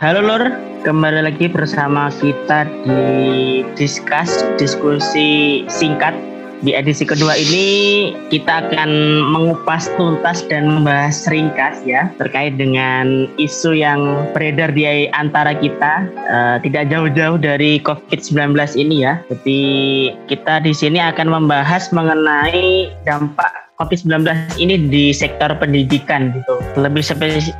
Halo Lur, kembali lagi bersama kita di Discuss, diskusi singkat. Di edisi kedua ini kita akan mengupas tuntas dan membahas ringkas ya terkait dengan isu yang beredar di antara kita uh, tidak jauh-jauh dari COVID-19 ini ya. Jadi kita di sini akan membahas mengenai dampak COVID-19 ini di sektor pendidikan gitu. Lebih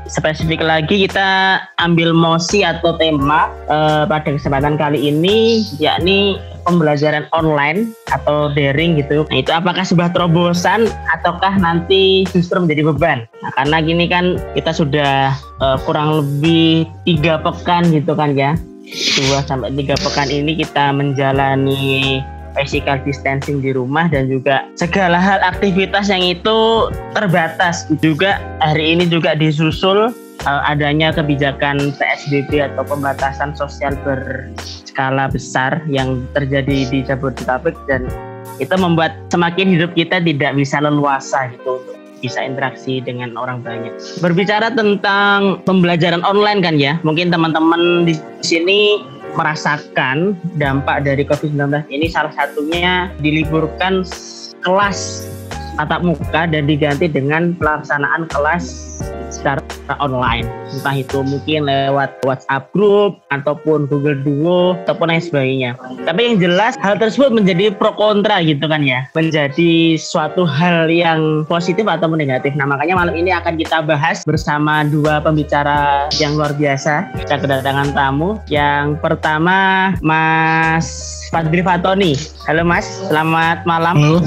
spesifik, lagi kita ambil mosi atau tema uh, pada kesempatan kali ini yakni pembelajaran online atau daring gitu. Nah itu apakah sebuah terobosan ataukah nanti justru menjadi beban? Nah, karena gini kan kita sudah uh, kurang lebih tiga pekan gitu kan ya. Dua sampai tiga pekan ini kita menjalani physical distancing di rumah dan juga segala hal aktivitas yang itu terbatas juga hari ini juga disusul uh, adanya kebijakan PSBB atau pembatasan sosial berskala besar yang terjadi di Jabodetabek dan itu membuat semakin hidup kita tidak bisa leluasa gitu bisa interaksi dengan orang banyak. Berbicara tentang pembelajaran online kan ya, mungkin teman-teman di sini merasakan dampak dari COVID-19 ini salah satunya diliburkan kelas tatap muka dan diganti dengan pelaksanaan kelas secara online. Entah itu mungkin lewat WhatsApp group ataupun Google Duo ataupun lain sebagainya. Tapi yang jelas hal tersebut menjadi pro kontra gitu kan ya. Menjadi suatu hal yang positif atau negatif. Nah makanya malam ini akan kita bahas bersama dua pembicara yang luar biasa. Kita kedatangan tamu. Yang pertama Mas Fadli Fatoni. Halo Mas. Selamat malam. Halo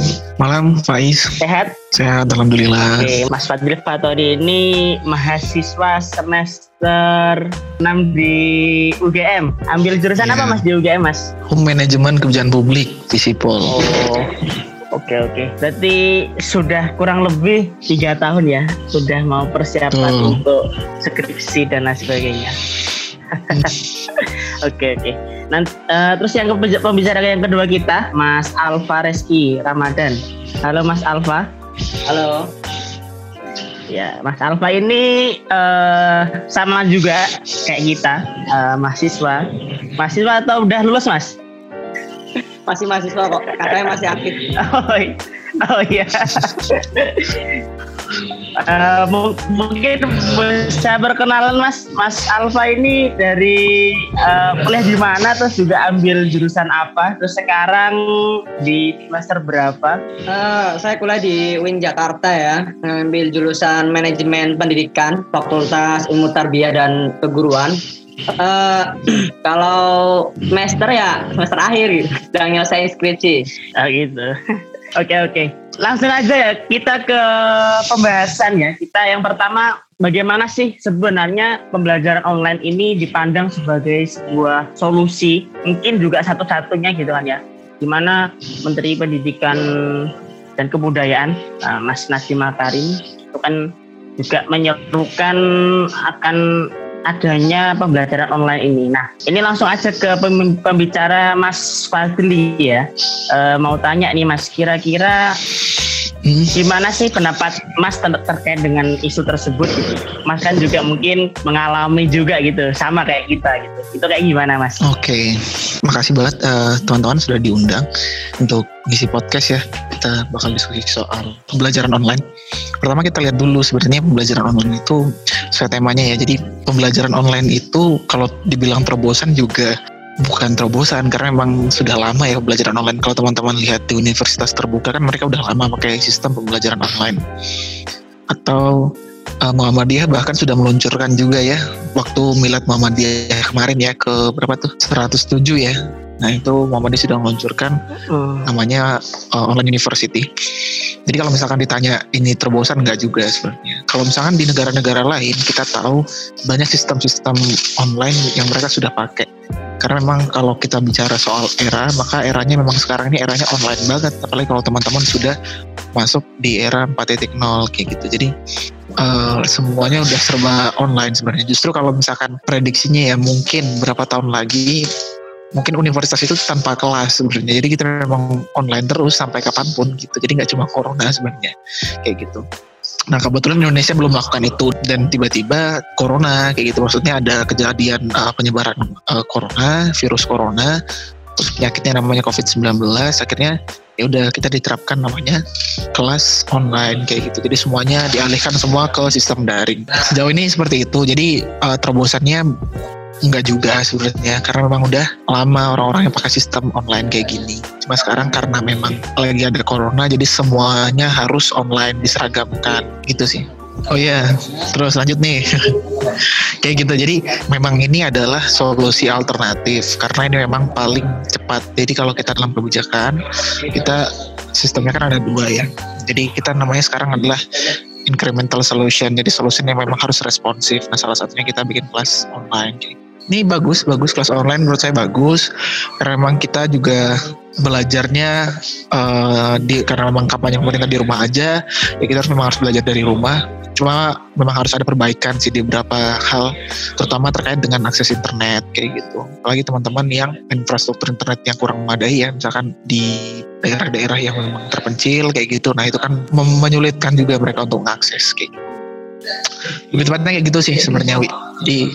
malam Faiz sehat Sehat, Alhamdulillah. Oke, Mas Fadil Fatodi ini mahasiswa semester 6 di UGM. Ambil jurusan ya. apa Mas di UGM Mas? Home Management Kebijakan Publik, Visipol. Oh, Oke oke. Berarti sudah kurang lebih tiga tahun ya, sudah mau persiapan Tuh. untuk skripsi dan lain sebagainya. Oke oke. Nanti uh, terus yang pembicara yang kedua kita, Mas Alfa Reski Ramadan. Halo Mas Alfa. Halo. Ya, Mas Alfa ini uh, sama juga kayak kita, uh, mahasiswa. Mahasiswa atau udah lulus, Mas? Masih mahasiswa kok, katanya masih aktif. Oh, oh iya. Uh, mungkin bisa berkenalan Mas Mas Alfa ini dari uh, kuliah di mana terus juga ambil jurusan apa terus sekarang di semester berapa? Uh, saya kuliah di UIN Jakarta ya ambil jurusan manajemen pendidikan Fakultas Ilmu Tarbiyah dan Keguruan. Uh, kalau semester ya semester akhir gitu, sedang nyelesain skripsi. Oh gitu. Oke oke. Langsung aja ya kita ke pembahasan ya. Kita yang pertama bagaimana sih sebenarnya pembelajaran online ini dipandang sebagai sebuah solusi mungkin juga satu-satunya gitu kan ya. Di mana Menteri Pendidikan dan Kebudayaan uh, Mas Nadiem Makarim itu kan juga menyerukan akan adanya pembelajaran online ini. Nah, ini langsung aja ke pembicara Mas Fadli ya. E, mau tanya nih Mas, kira-kira hmm. gimana sih pendapat Mas ter terkait dengan isu tersebut? Gitu? Mas kan juga mungkin mengalami juga gitu, sama kayak kita gitu. Itu kayak gimana Mas? Oke, okay. makasih banget uh, teman-teman sudah diundang untuk ngisi podcast ya. Kita bakal diskusi soal pembelajaran online. Pertama kita lihat dulu sebenarnya pembelajaran online itu saya temanya ya. Jadi pembelajaran online itu kalau dibilang terobosan juga bukan terobosan karena memang sudah lama ya pembelajaran online. Kalau teman-teman lihat di universitas terbuka kan mereka udah lama pakai sistem pembelajaran online. Atau uh, Muhammadiyah bahkan sudah meluncurkan juga ya waktu milad Muhammadiyah kemarin ya ke berapa tuh 107 ya Nah itu Muhammadiyah sudah meluncurkan hmm. namanya uh, online university. Jadi kalau misalkan ditanya ini terobosan nggak juga sebenarnya. Kalau misalkan di negara-negara lain kita tahu banyak sistem-sistem online yang mereka sudah pakai. Karena memang kalau kita bicara soal era, maka eranya memang sekarang ini eranya online banget. Apalagi kalau teman-teman sudah masuk di era 4.0 kayak gitu. Jadi uh, semuanya udah serba online sebenarnya. Justru kalau misalkan prediksinya ya mungkin berapa tahun lagi mungkin universitas itu tanpa kelas sebenarnya. Jadi kita memang online terus sampai kapan pun gitu. Jadi nggak cuma corona sebenarnya. Kayak gitu. Nah kebetulan Indonesia belum melakukan itu. Dan tiba-tiba corona kayak gitu. Maksudnya ada kejadian uh, penyebaran uh, corona virus corona. Terus penyakitnya namanya COVID-19 akhirnya ya udah kita diterapkan namanya kelas online kayak gitu. Jadi semuanya dialihkan semua ke sistem daring. Sejauh ini seperti itu. Jadi uh, terobosannya Enggak juga sebenarnya karena memang udah lama orang-orang yang pakai sistem online kayak gini. Cuma sekarang karena memang lagi ada corona jadi semuanya harus online diseragamkan gitu sih. Oh iya, terus lanjut nih. Kayak gitu. Jadi memang ini adalah solusi alternatif karena ini memang paling cepat. Jadi kalau kita dalam kebijakan, kita sistemnya kan ada dua ya. Jadi kita namanya sekarang adalah incremental solution. Jadi solusinya memang harus responsif. Nah salah satunya kita bikin kelas online. Jadi ini bagus bagus kelas online menurut saya bagus. Karena memang kita juga belajarnya uh, di karena memang kampanye pemerintah di rumah aja ya kita harus memang harus belajar dari rumah. Cuma memang harus ada perbaikan sih di beberapa hal terutama terkait dengan akses internet kayak gitu. Apalagi teman-teman yang infrastruktur internet yang kurang memadai ya misalkan di daerah-daerah yang memang terpencil kayak gitu. Nah itu kan menyulitkan juga mereka untuk mengakses kayak gitu. Lebih tepatnya kayak gitu sih sebenarnya di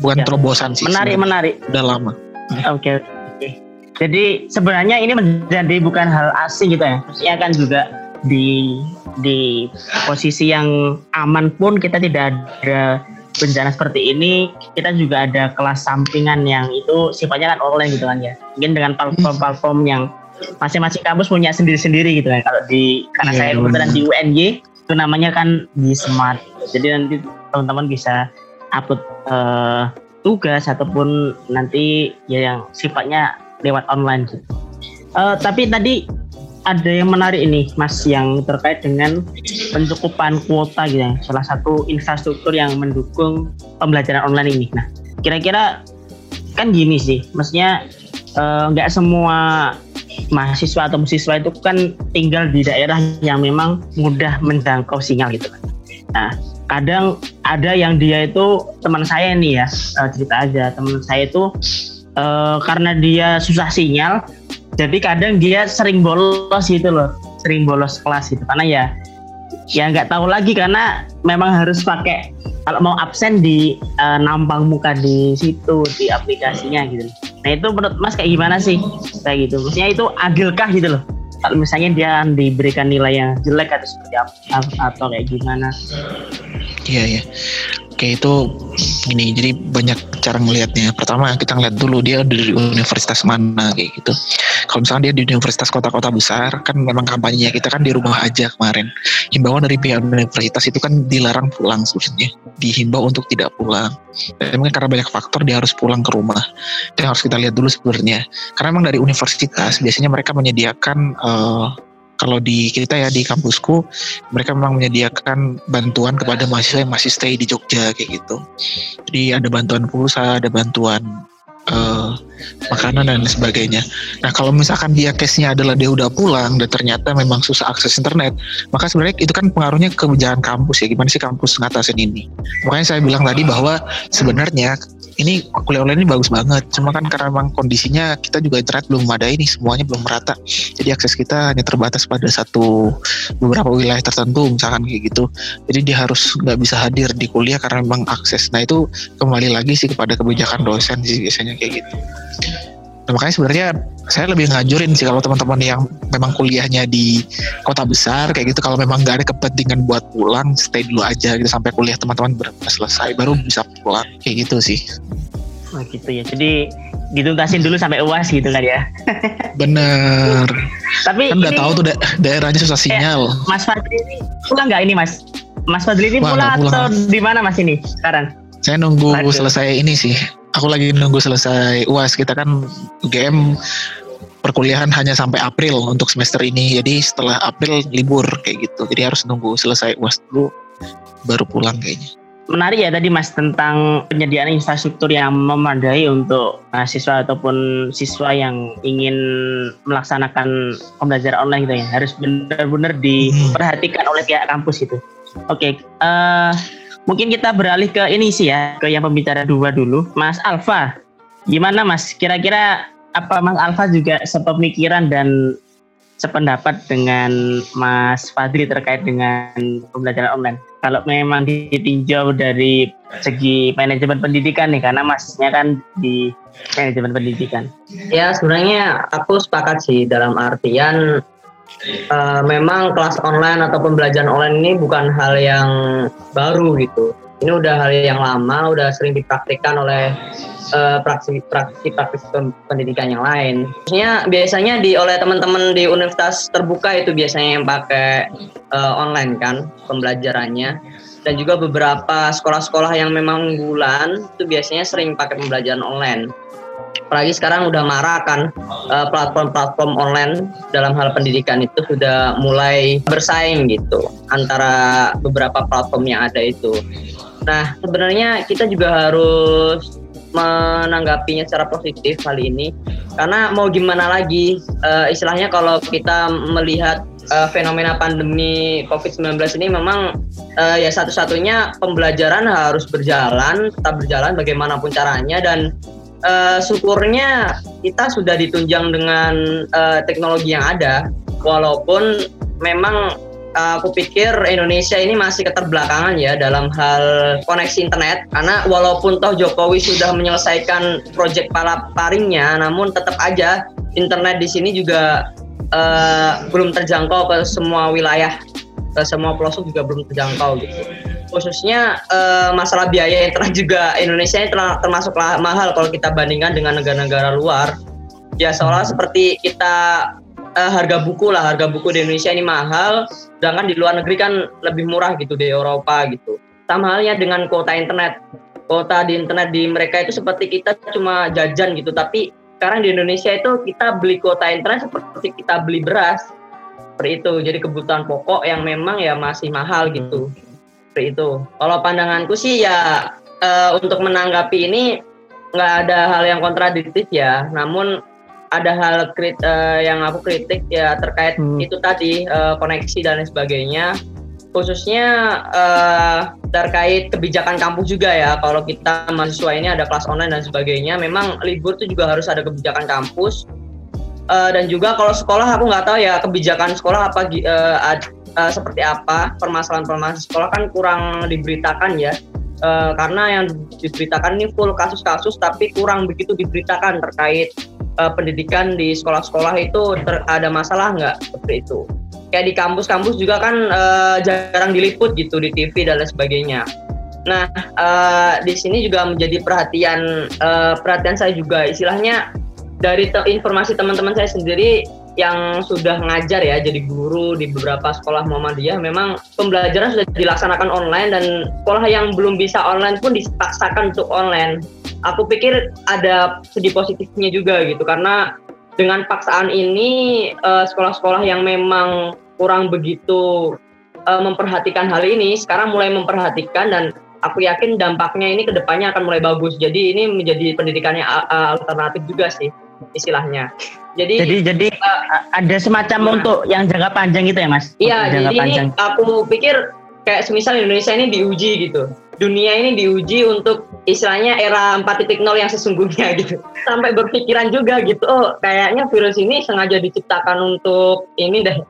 bukan ya. terobosan sih. Menarik, sebenernya. menarik. Udah lama. Oke, okay, oke. Okay. Jadi sebenarnya ini menjadi bukan hal asing gitu ya. Maksudnya kan juga di di posisi yang aman pun kita tidak ada bencana seperti ini kita juga ada kelas sampingan yang itu sifatnya kan online gitu kan ya mungkin dengan platform-platform yang masing-masing kampus punya sendiri-sendiri gitu kan kalau di karena yeah, saya kebetulan di UNY itu namanya kan di smart jadi nanti teman-teman bisa upload uh, tugas ataupun nanti ya yang sifatnya lewat online gitu. Uh, tapi tadi ada yang menarik ini Mas yang terkait dengan pencukupan kuota gitu ya. Salah satu infrastruktur yang mendukung pembelajaran online ini. Nah, kira-kira kan gini sih, maksudnya eh, nggak uh, semua mahasiswa atau siswa itu kan tinggal di daerah yang memang mudah menjangkau sinyal gitu kan. Nah, kadang ada yang dia itu teman saya nih ya uh, cerita aja. Teman saya itu uh, karena dia susah sinyal jadi kadang dia sering bolos gitu loh sering bolos kelas gitu. Karena ya ya nggak tahu lagi karena memang harus pakai kalau mau absen di uh, nampang muka di situ di aplikasinya gitu. Nah itu menurut mas kayak gimana sih? Kayak gitu. Maksudnya itu agilkah gitu loh? Kalau misalnya dia diberikan nilai yang jelek atau seperti apa atau kayak gimana Iya ya. Oke itu gini jadi banyak cara melihatnya. Pertama kita ngeliat dulu dia dari universitas mana kayak gitu. Kalau misalnya dia di universitas kota-kota besar kan memang kampanyenya kita kan di rumah aja kemarin. Himbauan dari pihak universitas itu kan dilarang pulang sebenarnya. Dihimbau untuk tidak pulang. Dan mungkin karena banyak faktor dia harus pulang ke rumah. Itu harus kita lihat dulu sebenarnya. Karena memang dari universitas biasanya mereka menyediakan uh, kalau di kita ya di kampusku mereka memang menyediakan bantuan kepada mahasiswa yang masih stay di Jogja kayak gitu. Jadi ada bantuan pulsa, ada bantuan uh, makanan dan sebagainya. Nah kalau misalkan dia case-nya adalah dia udah pulang dan ternyata memang susah akses internet, maka sebenarnya itu kan pengaruhnya ke kebijakan kampus ya. Gimana sih kampus ngatasin ini? Makanya saya bilang tadi bahwa sebenarnya ini kuliah online ini bagus banget. Cuma kan karena memang kondisinya kita juga internet belum ada ini semuanya belum merata. Jadi akses kita hanya terbatas pada satu beberapa wilayah tertentu misalkan kayak gitu. Jadi dia harus nggak bisa hadir di kuliah karena memang akses. Nah itu kembali lagi sih kepada kebijakan dosen sih biasanya kayak gitu. Nah, makanya sebenarnya saya lebih ngajurin sih kalau teman-teman yang memang kuliahnya di kota besar kayak gitu kalau memang nggak ada kepentingan buat pulang stay dulu aja gitu sampai kuliah teman-teman selesai baru bisa pulang kayak gitu sih. Oh gitu ya. Jadi dituntasin dulu sampai uas gitu kan ya. Bener. Tapi kan udah tahu tuh da daerahnya susah sinyal. Eh, Mas Fadli ini pulang nggak ini Mas? Mas Fadli ini pulang, pulang atau di mana Mas ini sekarang? Saya nunggu Aduh. selesai ini sih aku lagi nunggu selesai uas kita kan game perkuliahan hanya sampai April untuk semester ini. Jadi setelah April libur kayak gitu. Jadi harus nunggu selesai uas dulu baru pulang kayaknya. Menarik ya tadi mas tentang penyediaan infrastruktur yang memadai untuk mahasiswa ataupun siswa yang ingin melaksanakan pembelajaran online gitu ya. Harus benar-benar diperhatikan oleh pihak kampus itu. Oke, okay. uh, eh, Mungkin kita beralih ke ini sih ya, ke yang pembicara dua dulu. Mas Alfa, gimana Mas? Kira-kira apa Mas Alfa juga sepemikiran dan sependapat dengan Mas Fadri terkait dengan pembelajaran online. Kalau memang ditinjau dari segi manajemen pendidikan nih, karena masnya kan di manajemen pendidikan. Ya sebenarnya aku sepakat sih dalam artian uh, memang kelas online atau pembelajaran online ini bukan hal yang baru gitu. Ini udah hal yang lama, udah sering dipraktikkan oleh praktisi-praktisi uh, pendidikan yang lain. Biasanya biasanya di oleh teman-teman di universitas terbuka itu biasanya yang pakai uh, online kan pembelajarannya dan juga beberapa sekolah-sekolah yang memang unggulan itu biasanya sering pakai pembelajaran online. Apalagi sekarang udah marah kan uh, platform-platform online dalam hal pendidikan itu sudah mulai bersaing gitu antara beberapa platform yang ada itu. Nah, sebenarnya kita juga harus menanggapinya secara positif kali ini karena mau gimana lagi uh, istilahnya kalau kita melihat uh, fenomena pandemi COVID-19 ini memang uh, ya satu-satunya pembelajaran harus berjalan tetap berjalan bagaimanapun caranya dan uh, syukurnya kita sudah ditunjang dengan uh, teknologi yang ada. Walaupun memang aku pikir Indonesia ini masih keterbelakangan ya dalam hal koneksi internet. Karena walaupun toh Jokowi sudah menyelesaikan proyek palaparingnya namun tetap aja internet di sini juga uh, belum terjangkau ke semua wilayah ke semua pelosok juga belum terjangkau gitu khususnya uh, masalah biaya internet juga Indonesia ini termasuk mahal kalau kita bandingkan dengan negara-negara luar. Ya seolah seperti kita uh, harga buku lah harga buku di Indonesia ini mahal sedangkan di luar negeri kan lebih murah gitu di Eropa gitu. Sama halnya dengan kuota internet. Kuota di internet di mereka itu seperti kita cuma jajan gitu tapi sekarang di Indonesia itu kita beli kuota internet seperti kita beli beras. Seperti itu. Jadi kebutuhan pokok yang memang ya masih mahal gitu seperti itu. Kalau pandanganku sih ya uh, untuk menanggapi ini nggak ada hal yang kontradiktif ya. Namun ada hal krit, uh, yang aku kritik ya terkait hmm. itu tadi uh, koneksi dan lain sebagainya. Khususnya uh, terkait kebijakan kampus juga ya. Kalau kita mahasiswa ini ada kelas online dan sebagainya memang libur itu juga harus ada kebijakan kampus. Uh, dan juga kalau sekolah aku nggak tahu ya kebijakan sekolah apa uh, uh, seperti apa permasalahan-permasalahan sekolah kan kurang diberitakan ya uh, karena yang diberitakan ini full kasus-kasus tapi kurang begitu diberitakan terkait uh, pendidikan di sekolah-sekolah itu ada masalah nggak seperti itu? Kayak di kampus-kampus juga kan uh, jarang diliput gitu di TV dan lain sebagainya. Nah, uh, di sini juga menjadi perhatian uh, perhatian saya juga istilahnya dari te informasi teman-teman saya sendiri yang sudah ngajar ya jadi guru di beberapa sekolah Muhammadiyah memang pembelajaran sudah dilaksanakan online dan sekolah yang belum bisa online pun dipaksakan untuk online. Aku pikir ada segi positifnya juga gitu karena dengan paksaan ini sekolah sekolah-sekolah yang memang kurang begitu uh, memperhatikan hal ini sekarang mulai memperhatikan dan aku yakin dampaknya ini ke depannya akan mulai bagus. Jadi ini menjadi pendidikannya alternatif juga sih istilahnya jadi jadi jadi uh, ada semacam nah, untuk yang jangka panjang gitu ya mas iya jadi panjang. ini aku pikir kayak semisal Indonesia ini diuji gitu dunia ini diuji untuk istilahnya era 4.0 yang sesungguhnya gitu. Sampai berpikiran juga gitu, oh kayaknya virus ini sengaja diciptakan untuk ini deh,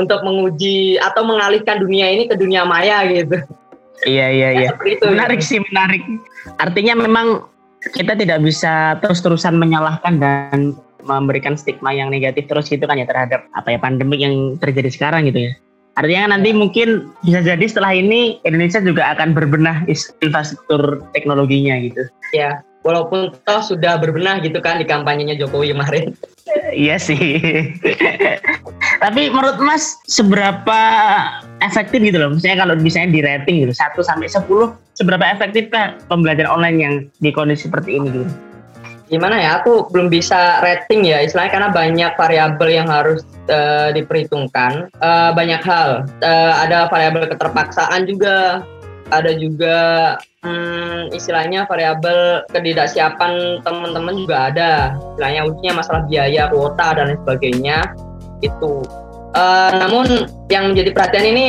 untuk menguji atau mengalihkan dunia ini ke dunia maya gitu. Iya iya iya. itu, menarik gitu. sih menarik. Artinya memang kita tidak bisa terus-terusan menyalahkan dan memberikan stigma yang negatif terus gitu kan ya terhadap apa ya pandemi yang terjadi sekarang gitu ya. Artinya nanti mungkin bisa jadi setelah ini Indonesia juga akan berbenah infrastruktur teknologinya gitu. Ya, walaupun toh sudah berbenah gitu kan di kampanyenya Jokowi kemarin. Iya sih. Tapi menurut Mas seberapa efektif gitu loh? Misalnya kalau misalnya di rating gitu 1 sampai 10 seberapa efektif kan pembelajaran online yang di kondisi seperti ini gitu? gimana ya aku belum bisa rating ya istilahnya karena banyak variabel yang harus uh, diperhitungkan uh, banyak hal uh, ada variabel keterpaksaan juga ada juga hmm, istilahnya variabel ketidaksiapan teman-teman juga ada istilahnya khususnya masalah biaya kuota dan lain sebagainya itu uh, namun yang menjadi perhatian ini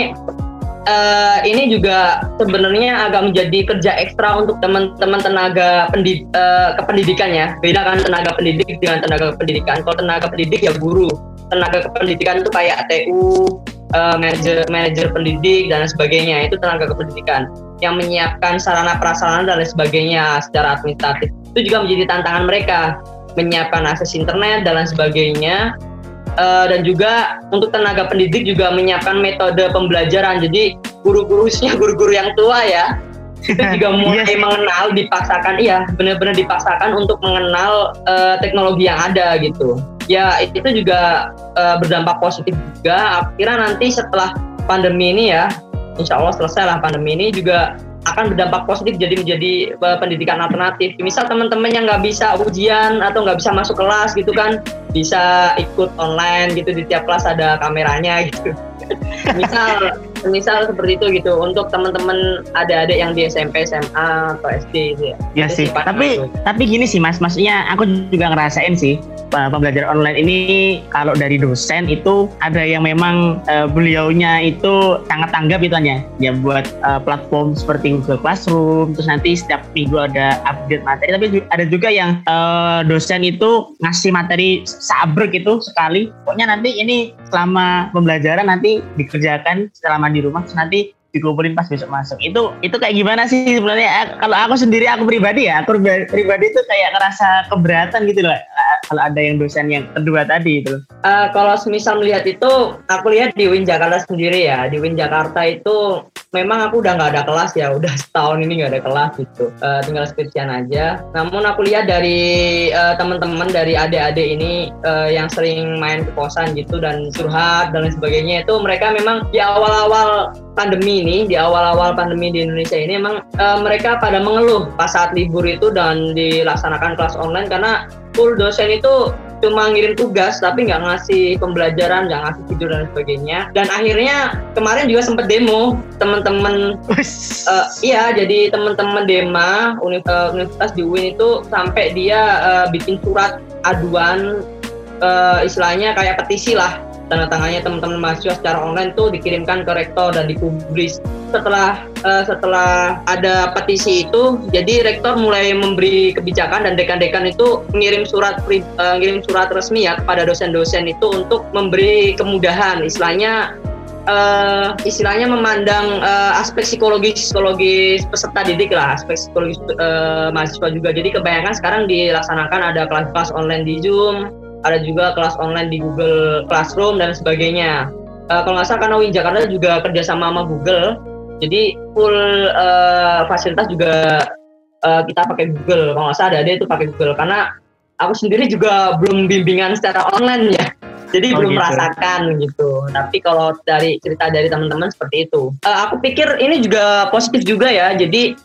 uh, ini juga sebenarnya agak menjadi kerja ekstra untuk teman-teman tenaga pendid uh, kependidikan ya. Beda kan tenaga pendidik dengan tenaga pendidikan. Kalau tenaga pendidik ya guru. Tenaga kependidikan itu kayak TU, uh, manajer manajer pendidik dan sebagainya. Itu tenaga kependidikan yang menyiapkan sarana prasarana dan sebagainya secara administratif. Itu juga menjadi tantangan mereka menyiapkan akses internet dan sebagainya uh, dan juga untuk tenaga pendidik juga menyiapkan metode pembelajaran. Jadi guru-gurunya guru-guru yang tua ya itu juga mulai yes. mengenal dipaksakan iya benar-benar dipaksakan untuk mengenal uh, teknologi yang ada gitu. Ya itu juga uh, berdampak positif juga. Akhirnya nanti setelah pandemi ini ya, insya Allah selesai lah pandemi ini juga akan berdampak positif jadi menjadi pendidikan alternatif. Misal teman-teman yang nggak bisa ujian atau nggak bisa masuk kelas gitu kan, bisa ikut online gitu di tiap kelas ada kameranya gitu. misal misal seperti itu gitu untuk teman-teman adik-adik yang di SMP, SMA atau SD gitu ya. Ya sih. Tapi tapi gini sih Mas, maksudnya aku juga ngerasain sih pembelajaran online ini kalau dari dosen itu ada yang memang uh, beliaunya itu sangat tanggap itu hanya ya buat uh, platform seperti Google Classroom terus nanti setiap minggu ada update materi tapi ada juga yang uh, dosen itu ngasih materi sabrek itu sekali pokoknya nanti ini selama pembelajaran nanti dikerjakan selama di rumah terus nanti dikumpulin pas besok masuk. Itu itu kayak gimana sih sebenarnya? Eh, kalau aku sendiri aku pribadi ya aku pribadi itu kayak ngerasa keberatan gitu loh eh, kalau ada yang dosen yang kedua tadi itu. Uh, kalau semisal melihat itu aku lihat di Win Jakarta sendiri ya. Di Win Jakarta itu memang aku udah nggak ada kelas ya udah setahun ini nggak ada kelas gitu. Uh, tinggal skripsian aja. Namun aku lihat dari uh, teman-teman dari adik-adik ini uh, yang sering main ke kosan gitu dan curhat dan lain sebagainya itu mereka memang di awal-awal pandemi ini di awal-awal pandemi di Indonesia ini emang uh, mereka pada mengeluh pas saat libur itu dan dilaksanakan kelas online karena full dosen itu cuma ngirim tugas tapi nggak ngasih pembelajaran nggak ngasih tidur dan sebagainya. Dan akhirnya kemarin juga sempat demo teman-teman uh, iya jadi teman-teman dema eh, universitas di UIN itu sampai dia uh, bikin surat aduan uh, istilahnya kayak petisi lah tanda tangannya teman-teman mahasiswa secara online tuh dikirimkan ke rektor dan dipublis. Setelah uh, setelah ada petisi itu, jadi rektor mulai memberi kebijakan dan dekan-dekan itu mengirim surat uh, ngirim surat resmi ya kepada dosen-dosen itu untuk memberi kemudahan, istilahnya uh, istilahnya memandang uh, aspek psikologis psikologis peserta didik lah aspek psikologis uh, mahasiswa juga. Jadi kebanyakan sekarang dilaksanakan ada kelas-kelas online di Zoom ada juga kelas online di Google Classroom dan sebagainya. Uh, kalau nggak salah karena Win Jakarta juga kerjasama sama Google, jadi full uh, fasilitas juga uh, kita pakai Google. Kalau nggak salah ada itu pakai Google karena aku sendiri juga belum bimbingan secara online ya. Jadi oh, belum gitu. merasakan gitu. Tapi kalau dari cerita dari teman-teman seperti itu, uh, aku pikir ini juga positif juga ya. Jadi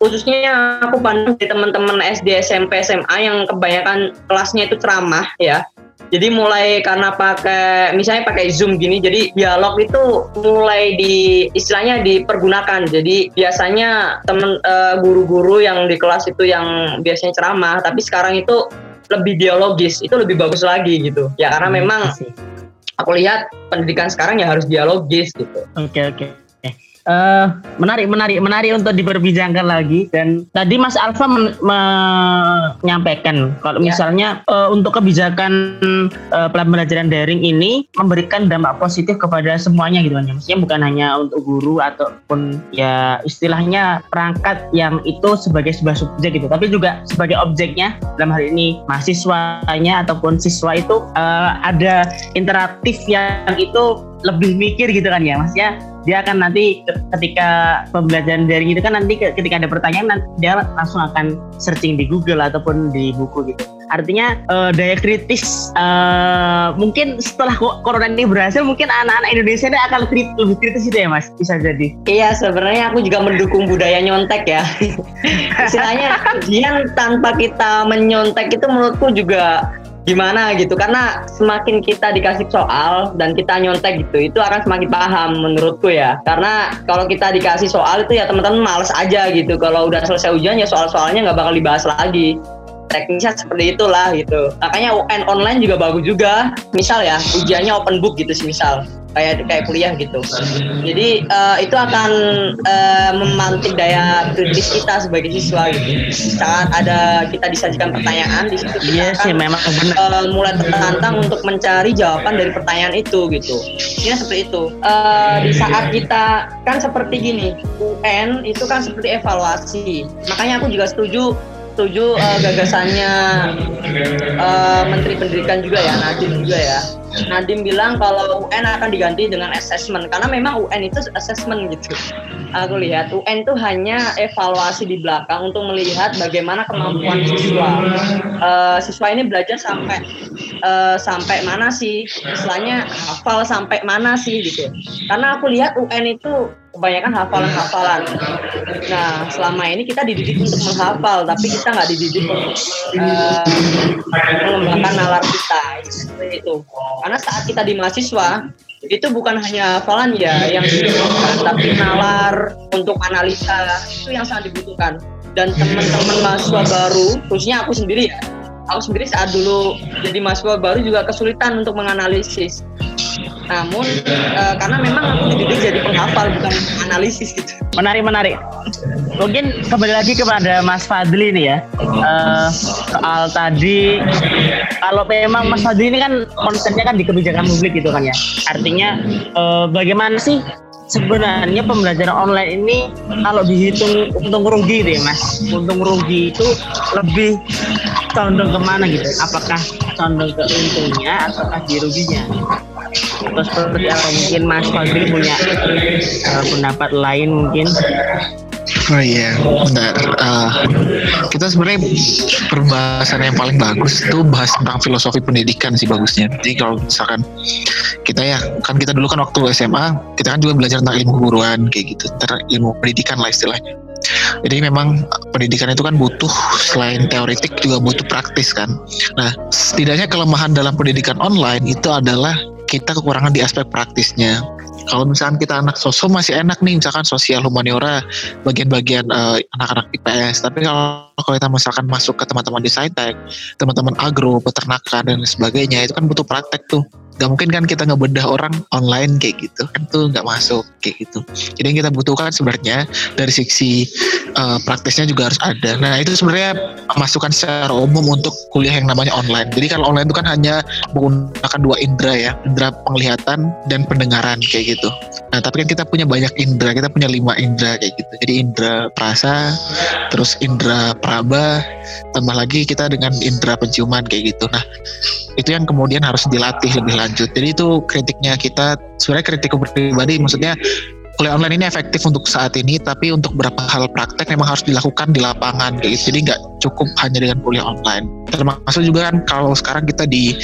khususnya aku pandang di teman-teman SD, SMP, SMA yang kebanyakan kelasnya itu ceramah ya. Jadi mulai karena pakai misalnya pakai Zoom gini, jadi dialog itu mulai di istilahnya dipergunakan. Jadi biasanya temen uh, guru-guru yang di kelas itu yang biasanya ceramah, tapi sekarang itu lebih dialogis, itu lebih bagus lagi gitu. Ya karena hmm, memang aku lihat pendidikan sekarang ya harus dialogis gitu. Oke okay, oke. Okay. Uh, menarik, menarik, menarik untuk diperbincangkan lagi. Dan tadi Mas Alfa men menyampaikan kalau ya. misalnya uh, untuk kebijakan uh, pembelajaran daring ini memberikan dampak positif kepada semuanya gitu kan. Maksudnya bukan hanya untuk guru ataupun ya istilahnya perangkat yang itu sebagai sebuah subjek gitu, tapi juga sebagai objeknya dalam hal ini mahasiswanya ataupun siswa itu uh, ada interaktif yang itu lebih mikir gitu kan ya. Maksudnya dia akan nanti ketika pembelajaran daring itu kan nanti ketika ada pertanyaan nanti dia langsung akan searching di Google ataupun di buku gitu. Artinya uh, daya kritis uh, mungkin setelah corona ini berhasil mungkin anak-anak Indonesia ini akan lebih, lebih kritis itu ya mas? Bisa jadi. Iya sebenarnya aku juga mendukung budaya nyontek ya. Istilahnya ujian tanpa kita menyontek itu menurutku juga gimana gitu. Karena semakin kita dikasih soal dan kita nyontek gitu itu akan semakin paham menurutku ya. Karena kalau kita dikasih soal itu ya teman-teman males aja gitu. Kalau udah selesai ujian ya soal-soalnya nggak bakal dibahas lagi. Teknisnya seperti itulah gitu. Makanya UN online juga bagus juga. Misal ya ujiannya open book gitu sih misal kayak kayak kuliah gitu. Jadi uh, itu akan uh, memantik daya kritis kita sebagai siswa gitu. Saat ada kita disajikan pertanyaan di situ kita Iya akan sih memang benar. uh, mulai tertantang untuk mencari jawaban dari pertanyaan itu gitu. Ini seperti itu. Uh, di saat kita kan seperti gini, UN itu kan seperti evaluasi. Makanya aku juga setuju setuju uh, gagasannya uh, Menteri Pendidikan juga ya, Nadiem juga ya. Nadiem bilang kalau UN akan diganti dengan assessment karena memang UN itu assessment gitu. Aku lihat UN itu hanya evaluasi di belakang untuk melihat bagaimana kemampuan siswa. Uh, siswa ini belajar sampai uh, sampai mana sih? Istilahnya hafal sampai mana sih gitu. Karena aku lihat UN itu kebanyakan hafalan-hafalan. Nah, selama ini kita dididik untuk menghafal, tapi kita nggak dididik untuk uh, mengembangkan nalar kita, itu. Karena saat kita di mahasiswa, itu bukan hanya hafalan ya yang dibutuhkan, tapi nalar untuk analisa itu yang sangat dibutuhkan. Dan teman-teman mahasiswa baru, khususnya aku sendiri ya, aku sendiri saat dulu jadi mahasiswa baru juga kesulitan untuk menganalisis namun uh, karena memang aku dididik jadi penghafal bukan analisis gitu. Menarik menarik. Mungkin kembali lagi kepada Mas Fadli nih ya. Uh, soal tadi kalau memang Mas Fadli ini kan konsennya kan di kebijakan publik gitu kan ya. Artinya uh, bagaimana sih sebenarnya pembelajaran online ini kalau dihitung untung rugi deh mas untung rugi itu lebih condong ke mana gitu apakah condong ke untungnya ataukah di atau seperti apa mungkin Mas Fadli punya uh, pendapat lain mungkin Oh iya, benar. Uh, kita sebenarnya perbahasan yang paling bagus itu bahas tentang filosofi pendidikan sih bagusnya. Jadi kalau misalkan kita ya, kan kita dulu kan waktu SMA, kita kan juga belajar tentang ilmu guruan kayak gitu, tentang ilmu pendidikan lah istilahnya. Jadi memang pendidikan itu kan butuh selain teoretik juga butuh praktis kan. Nah, setidaknya kelemahan dalam pendidikan online itu adalah kita kekurangan di aspek praktisnya. Kalau misalkan kita anak sosum masih enak nih, misalkan sosial humaniora, bagian-bagian uh, anak-anak IPS. Tapi kalau kalau kita misalkan masuk ke teman-teman di Saitek, teman-teman agro, peternakan dan sebagainya, itu kan butuh praktek tuh gak mungkin kan kita ngebedah orang online kayak gitu kan tuh nggak masuk kayak gitu. Jadi yang kita butuhkan sebenarnya dari sisi uh, praktisnya juga harus ada. Nah itu sebenarnya masukan secara umum untuk kuliah yang namanya online. Jadi kalau online itu kan hanya menggunakan dua indera ya indera penglihatan dan pendengaran kayak gitu. Nah tapi kan kita punya banyak indera kita punya lima indera kayak gitu. Jadi indera perasa terus indera peraba tambah lagi kita dengan indera penciuman kayak gitu. Nah itu yang kemudian harus dilatih lebih lanjut. Jadi itu kritiknya kita sebenarnya kritik pribadi maksudnya kuliah online ini efektif untuk saat ini tapi untuk beberapa hal praktek memang harus dilakukan di lapangan kayak gitu. Jadi nggak cukup hanya dengan kuliah online. Termasuk juga kan kalau sekarang kita di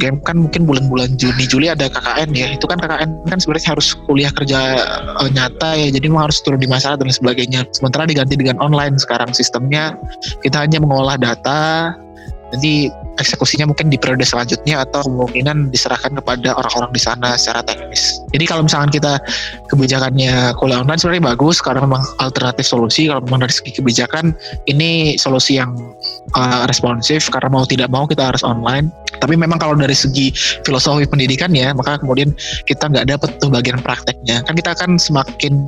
game kan mungkin bulan-bulan Juni Juli ada KKN ya. Itu kan KKN kan sebenarnya harus kuliah kerja uh, nyata ya. Jadi memang harus turun di masalah dan sebagainya. Sementara diganti dengan online sekarang sistemnya kita hanya mengolah data nanti eksekusinya mungkin di periode selanjutnya atau kemungkinan diserahkan kepada orang-orang di sana secara teknis. Jadi kalau misalkan kita kebijakannya kuliah online sebenarnya bagus karena memang alternatif solusi. Kalau memang dari segi kebijakan ini solusi yang uh, responsif karena mau tidak mau kita harus online. Tapi memang kalau dari segi filosofi pendidikan ya maka kemudian kita nggak dapet tuh bagian prakteknya. Kan kita akan semakin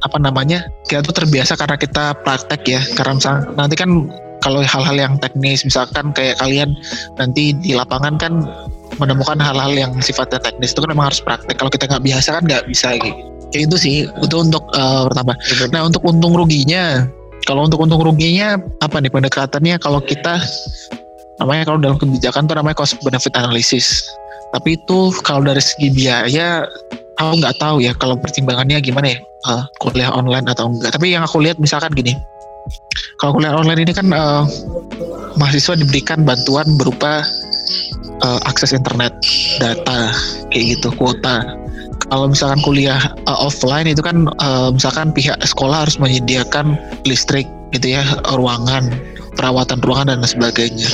apa namanya kita tuh terbiasa karena kita praktek ya karena misalnya nanti kan kalau hal-hal yang teknis misalkan kayak kalian nanti di lapangan kan menemukan hal-hal yang sifatnya teknis itu kan memang harus praktek. Kalau kita nggak biasa kan nggak bisa gitu kayak itu sih. Itu untuk uh, pertama. Nah untuk untung ruginya kalau untuk untung ruginya apa nih pendekatannya? Kalau kita namanya kalau dalam kebijakan tuh namanya cost benefit analysis. Tapi itu kalau dari segi biaya aku nggak tahu ya kalau pertimbangannya gimana ya uh, kuliah online atau enggak. Tapi yang aku lihat misalkan gini kalau kuliah online ini kan uh, mahasiswa diberikan bantuan berupa uh, akses internet, data, kayak gitu, kuota. Kalau misalkan kuliah uh, offline itu kan uh, misalkan pihak sekolah harus menyediakan listrik gitu ya, ruangan. Perawatan ruangan dan sebagainya.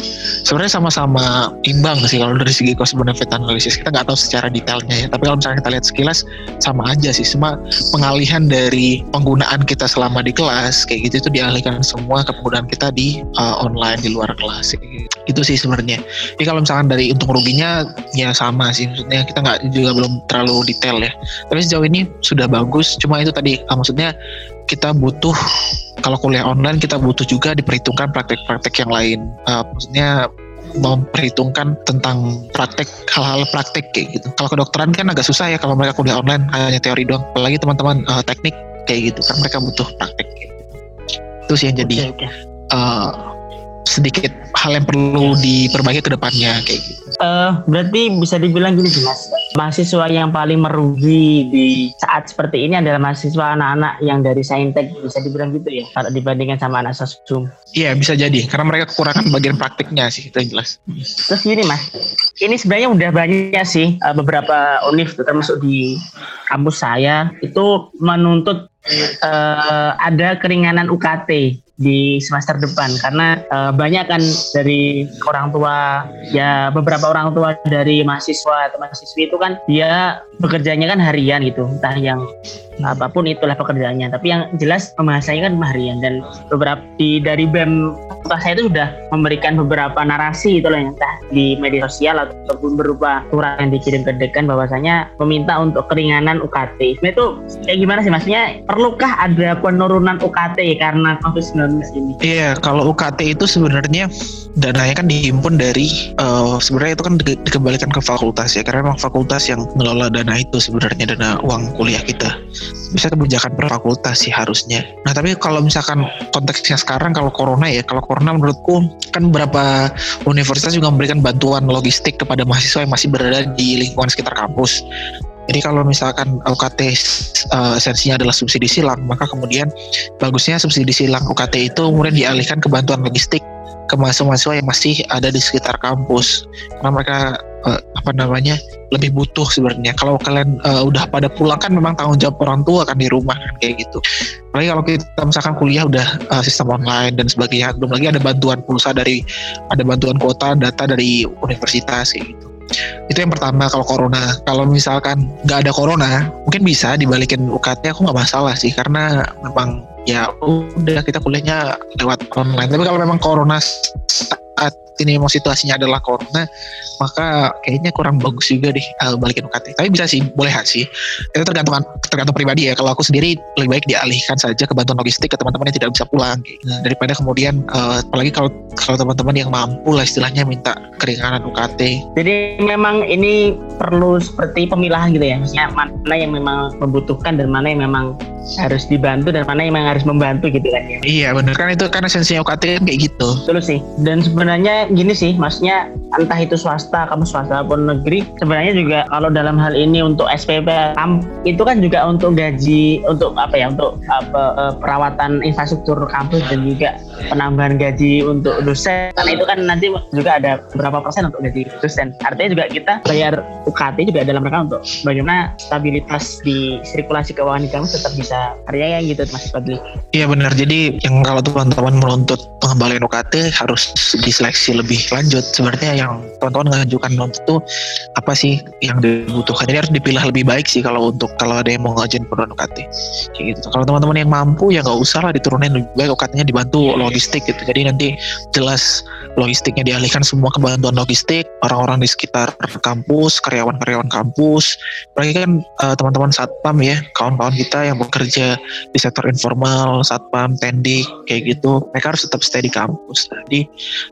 Sebenarnya sama-sama imbang sih kalau dari segi cost benefit analisis kita nggak tahu secara detailnya ya. Tapi kalau misalnya kita lihat sekilas sama aja sih. Cuma pengalihan dari penggunaan kita selama di kelas kayak gitu itu dialihkan semua ke penggunaan kita di uh, online di luar kelas. Itu sih sebenarnya. Jadi kalau misalkan dari untung ruginya ya sama sih. Maksudnya kita nggak juga belum terlalu detail ya. Tapi sejauh ini sudah bagus. Cuma itu tadi maksudnya kita butuh kalau kuliah online kita butuh juga diperhitungkan praktek-praktek yang lain. Uh, maksudnya memperhitungkan tentang praktek hal-hal praktek kayak gitu. Kalau kedokteran kan agak susah ya kalau mereka kuliah online hanya teori doang. Apalagi teman-teman uh, teknik kayak gitu kan mereka butuh praktek. Gitu. Itu sih yang jadi okay, okay. Uh, sedikit hal yang perlu diperbaiki ke depannya kayak gitu. Uh, berarti bisa dibilang gini sih mas, mahasiswa yang paling merugi di saat seperti ini adalah mahasiswa anak-anak yang dari saintek bisa dibilang gitu ya, kalau dibandingkan sama anak sosum. Iya bisa jadi, karena mereka kekurangan bagian praktiknya sih itu yang jelas. Terus gini mas, ini sebenarnya udah banyak sih uh, beberapa univ termasuk di kampus saya itu menuntut uh, ada keringanan UKT di semester depan. Karena uh, banyak kan dari orang tua ya beberapa orang tua dari mahasiswa atau mahasiswi itu kan dia bekerjanya kan harian gitu entah yang apa pun itulah pekerjaannya. Tapi yang jelas pembahasannya kan harian dan beberapa di dari BEM saya itu sudah memberikan beberapa narasi itu loh entah di media sosial ataupun berupa surat yang dikirim ke dekan bahwasanya meminta untuk keringanan UKT itu kayak gimana sih? Maksudnya perlukah ada penurunan UKT karena COVID-19 ini? Iya kalau UKT itu sebenarnya dananya kan dihimpun dari uh, sebenarnya itu kan di, dikembalikan ke fakultas ya. Karena memang fakultas yang mengelola dana itu sebenarnya dana uang kuliah kita bisa kebijakan per fakultas sih harusnya. Nah tapi kalau misalkan konteksnya sekarang kalau corona ya, kalau corona menurutku kan beberapa universitas juga memberikan bantuan logistik kepada mahasiswa yang masih berada di lingkungan sekitar kampus. Jadi kalau misalkan UKT uh, esensinya adalah subsidi silang, maka kemudian bagusnya subsidi silang UKT itu kemudian dialihkan ke bantuan logistik ke mahasiswa-mahasiswa yang masih ada di sekitar kampus. Karena mereka uh, apa namanya lebih butuh sebenarnya. Kalau kalian uh, udah pada pulang kan memang tanggung jawab orang tua kan di rumah kan kayak gitu. Apalagi kalau kita misalkan kuliah udah uh, sistem online dan sebagainya belum lagi ada bantuan pulsa dari ada bantuan kuota data dari universitas kayak gitu. Itu yang pertama kalau corona. Kalau misalkan nggak ada corona mungkin bisa dibalikin UKT aku nggak masalah sih. Karena memang ya udah kita kuliahnya lewat online. Tapi kalau memang corona saat ini memang situasinya adalah corona maka kayaknya kurang bagus juga deh uh, balikin UKT. Tapi bisa sih boleh sih. Itu tergantung tergantung pribadi ya. Kalau aku sendiri lebih baik dialihkan saja ke bantuan logistik ke teman-teman yang tidak bisa pulang nah, daripada kemudian uh, apalagi kalau kalau teman-teman yang mampu lah istilahnya minta keringanan UKT. Jadi memang ini perlu seperti pemilahan gitu ya. Maksudnya mana yang memang membutuhkan dan mana yang memang harus dibantu dan mana yang memang harus membantu gitu kan ya. Iya benar kan itu kan esensinya UKT kan kayak gitu. Betul sih. Dan sebenarnya gini sih maksudnya entah itu swasta kamu swasta ataupun negeri sebenarnya juga kalau dalam hal ini untuk SPP itu kan juga untuk gaji untuk apa ya untuk apa eh, perawatan infrastruktur kampus dan juga penambahan gaji untuk dosen. Karena itu kan nanti juga ada berapa persen untuk gaji dosen. Artinya juga kita bayar UKT juga dalam rangka untuk bagaimana stabilitas di sirkulasi keuangan di kampus tetap bisa karya gitu Mas Fadli. Iya benar. Jadi yang kalau teman-teman menuntut pengembalian UKT harus diseleksi lebih lanjut. Sebenarnya yang teman-teman mengajukan menuntut itu apa sih yang dibutuhkan? Jadi harus dipilah lebih baik sih kalau untuk kalau ada yang mau ngajuin penurunan UKT kayak gitu. Kalau teman-teman yang mampu ya nggak usah lah diturunin lebih baik UKT-nya dibantu logistik gitu. Jadi nanti jelas logistiknya dialihkan semua ke bantuan logistik. Orang-orang di sekitar kampus karyawan-karyawan kampus. Mereka kan uh, teman-teman satpam ya kawan-kawan kita yang bekerja di sektor informal satpam tendik kayak gitu. Mereka harus tetap stay di kampus. Jadi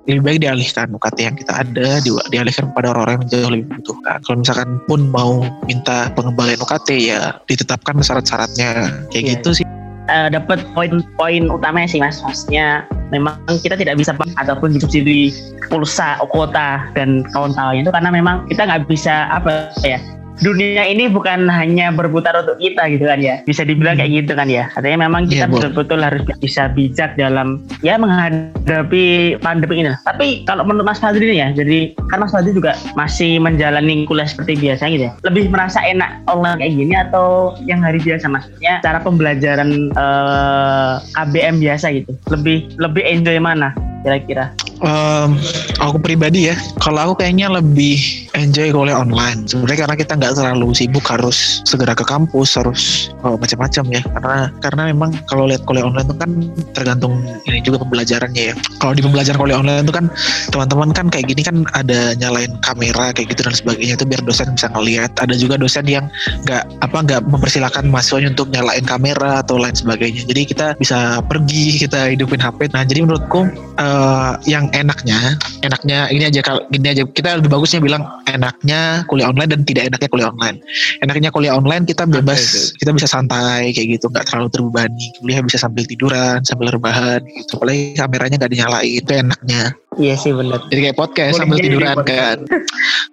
lebih baik dialihkan UKT yang kita ada di, dialihkan kepada orang-orang yang jauh lebih membutuhkan. Kalau misalkan pun mau minta pengembalian UKT ya ditetapkan syarat-syaratnya. Kayak yeah. gitu sih. Uh, dapat poin-poin utamanya sih mas. Maksudnya memang kita tidak bisa ataupun subsidi pulsa kuota dan kawan-kawannya itu karena memang kita nggak bisa apa ya dunia ini bukan hanya berputar untuk kita gitu kan ya. Bisa dibilang kayak gitu kan ya. Artinya memang kita betul betul-betul harus bisa bijak dalam ya menghadapi pandemi ini. Tapi kalau menurut Mas Fadli ya jadi kan Mas Fadli juga masih menjalani kuliah seperti biasa gitu ya. Lebih merasa enak online kayak gini atau yang hari biasa? Maksudnya cara pembelajaran eh, KBM biasa gitu. Lebih lebih enjoy mana kira-kira? Um, aku pribadi ya, kalau aku kayaknya lebih enjoy kuliah online. Sebenarnya karena kita nggak terlalu sibuk harus segera ke kampus, harus oh, macam-macam ya. Karena karena memang kalau lihat kuliah online itu kan tergantung ini juga pembelajarannya ya. Kalau di pembelajaran kuliah online itu kan teman-teman kan kayak gini kan ada nyalain kamera kayak gitu dan sebagainya itu biar dosen bisa ngelihat. Ada juga dosen yang nggak apa nggak mempersilahkan mahasiswanya untuk nyalain kamera atau lain sebagainya. Jadi kita bisa pergi, kita hidupin HP. Nah jadi menurutku uh, yang enaknya enaknya ini aja kalau gini aja kita lebih bagusnya bilang enaknya kuliah online dan tidak enaknya kuliah online. Enaknya kuliah online kita bebas okay, kita bisa santai kayak gitu nggak terlalu terbebani. Kuliah bisa sambil tiduran sambil rebahan gitu. Apalagi kameranya nggak dinyalain itu enaknya Iya sih benar. Jadi kayak podcast sambil tiduran kan.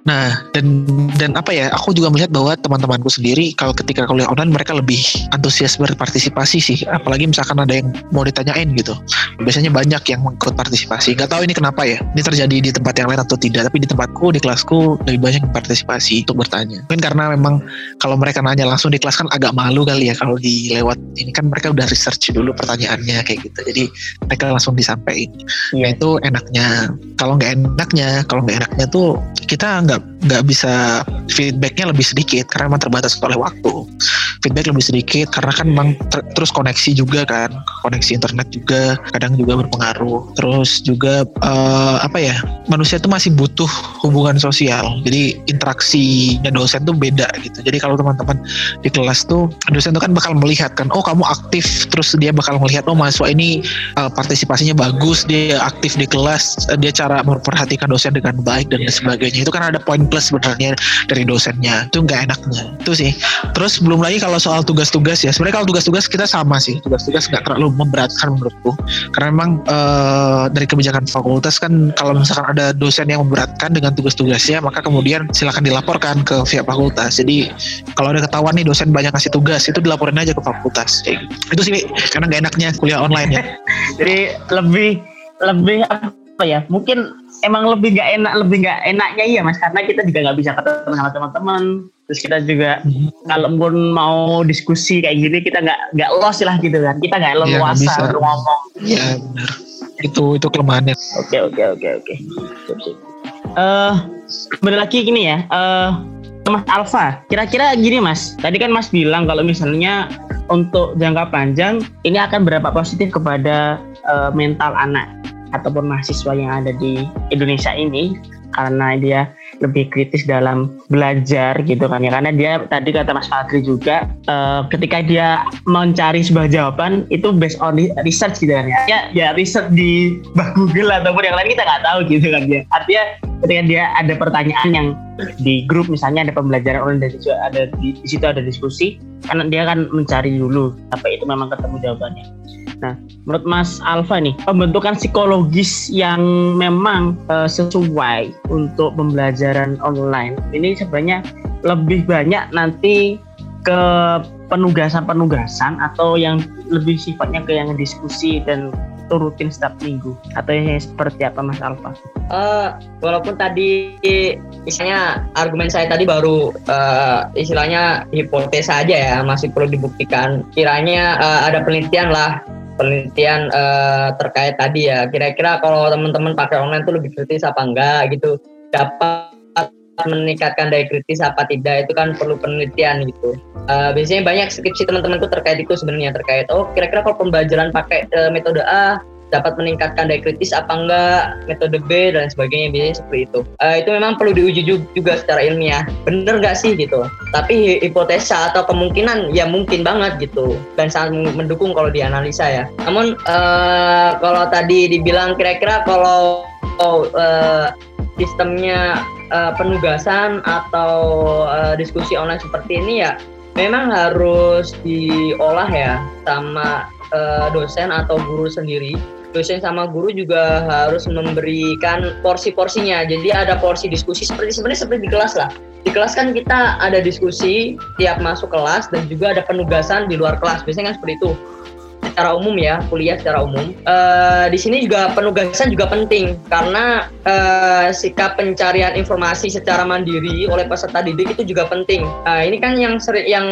Nah dan dan apa ya? Aku juga melihat bahwa teman-temanku sendiri kalau ketika kuliah online mereka lebih antusias berpartisipasi sih. Apalagi misalkan ada yang mau ditanyain gitu. Biasanya banyak yang mengikut partisipasi. Gak tahu ini kenapa ya? Ini terjadi di tempat yang lain atau tidak? Tapi di tempatku di kelasku lebih banyak partisipasi untuk bertanya. Mungkin karena memang kalau mereka nanya langsung di kelas kan agak malu kali ya kalau di lewat ini kan mereka udah research dulu pertanyaannya kayak gitu. Jadi mereka langsung disampaikan. Yeah. Nah itu enaknya kalau nggak enaknya kalau nggak enaknya tuh kita nggak nggak bisa feedbacknya lebih sedikit karena memang terbatas oleh waktu. Feedback lebih sedikit karena kan memang ter terus koneksi juga kan koneksi internet juga kadang juga berpengaruh. Terus juga uh, apa ya manusia itu masih butuh hubungan sosial. Jadi interaksinya dosen tuh beda gitu. Jadi kalau teman-teman di kelas tuh dosen tuh kan bakal melihat kan oh kamu aktif. Terus dia bakal melihat oh mahasiswa ini uh, partisipasinya bagus dia aktif di kelas dia cara memperhatikan dosen dengan baik dan sebagainya. Itu kan ada poin plus sebenarnya dari dosennya. Itu nggak enaknya. Itu sih. Terus belum lagi kalau soal tugas-tugas ya. Sebenarnya kalau tugas-tugas kita sama sih. Tugas-tugas nggak terlalu memberatkan menurutku. Karena memang uh, dari kebijakan fakultas kan kalau misalkan ada dosen yang memberatkan dengan tugas-tugasnya maka kemudian silakan dilaporkan ke pihak fakultas. Jadi kalau ada ketahuan nih dosen banyak kasih tugas itu dilaporin aja ke fakultas. Kayak gitu. itu sih karena nggak enaknya kuliah online ya. Jadi lebih lebih apa ya mungkin emang lebih nggak enak lebih nggak enaknya iya mas. Karena kita juga nggak bisa ketemu sama teman-teman. Terus kita juga hmm. kalau pun mau diskusi kayak gini kita nggak nggak los lah gitu kan. Kita nggak iya, leluasa ya, untuk ngomong. Ya benar. Itu itu kelemahannya. Oke oke oke oke. Eh benar lagi gini ya. Uh, Mas Alfa, kira-kira gini Mas, tadi kan Mas bilang kalau misalnya untuk jangka panjang ini akan berapa positif kepada uh, mental anak ataupun mahasiswa yang ada di Indonesia ini karena dia lebih kritis dalam belajar gitu kan ya. Karena dia tadi kata Mas Fadri juga uh, ketika dia mencari sebuah jawaban itu based on research gitu kan ya. Ya, ya research di Google ataupun yang lain kita nggak tahu gitu kan ya. Artinya ketika dia ada pertanyaan yang di grup misalnya ada pembelajaran online dan ada di, di situ ada diskusi karena dia kan mencari dulu apa itu memang ketemu jawabannya Nah, menurut Mas Alfa nih, pembentukan psikologis yang memang uh, sesuai untuk pembelajaran online ini sebenarnya lebih banyak nanti ke penugasan-penugasan atau yang lebih sifatnya ke yang diskusi dan rutin setiap minggu? Atau yang seperti apa Mas Alfa? Uh, walaupun tadi misalnya argumen saya tadi baru uh, istilahnya hipotesa aja ya masih perlu dibuktikan. Kiranya uh, ada penelitian lah penelitian uh, terkait tadi ya. Kira-kira kalau teman-teman pakai online tuh lebih kritis apa enggak gitu? Dapat meningkatkan daya kritis apa tidak? Itu kan perlu penelitian gitu. Uh, biasanya banyak skripsi teman-teman tuh terkait itu sebenarnya terkait oh kira-kira kalau pembelajaran pakai uh, metode A dapat meningkatkan daya kritis apa enggak metode B dan sebagainya biasanya seperti itu. Uh, itu memang perlu diuji juga secara ilmiah. Bener nggak sih gitu? Tapi hipotesa atau kemungkinan ya mungkin banget gitu. Dan sangat mendukung kalau dianalisa ya. Namun uh, kalau tadi dibilang kira-kira kalau uh, sistemnya uh, penugasan atau uh, diskusi online seperti ini ya memang harus diolah ya sama uh, dosen atau guru sendiri dosen sama guru juga harus memberikan porsi-porsinya. Jadi ada porsi diskusi seperti sebenarnya seperti di kelas lah. Di kelas kan kita ada diskusi tiap masuk kelas dan juga ada penugasan di luar kelas. Biasanya kan seperti itu secara umum ya kuliah secara umum uh, di sini juga penugasan juga penting karena uh, sikap pencarian informasi secara mandiri oleh peserta didik itu juga penting uh, ini kan yang sering yang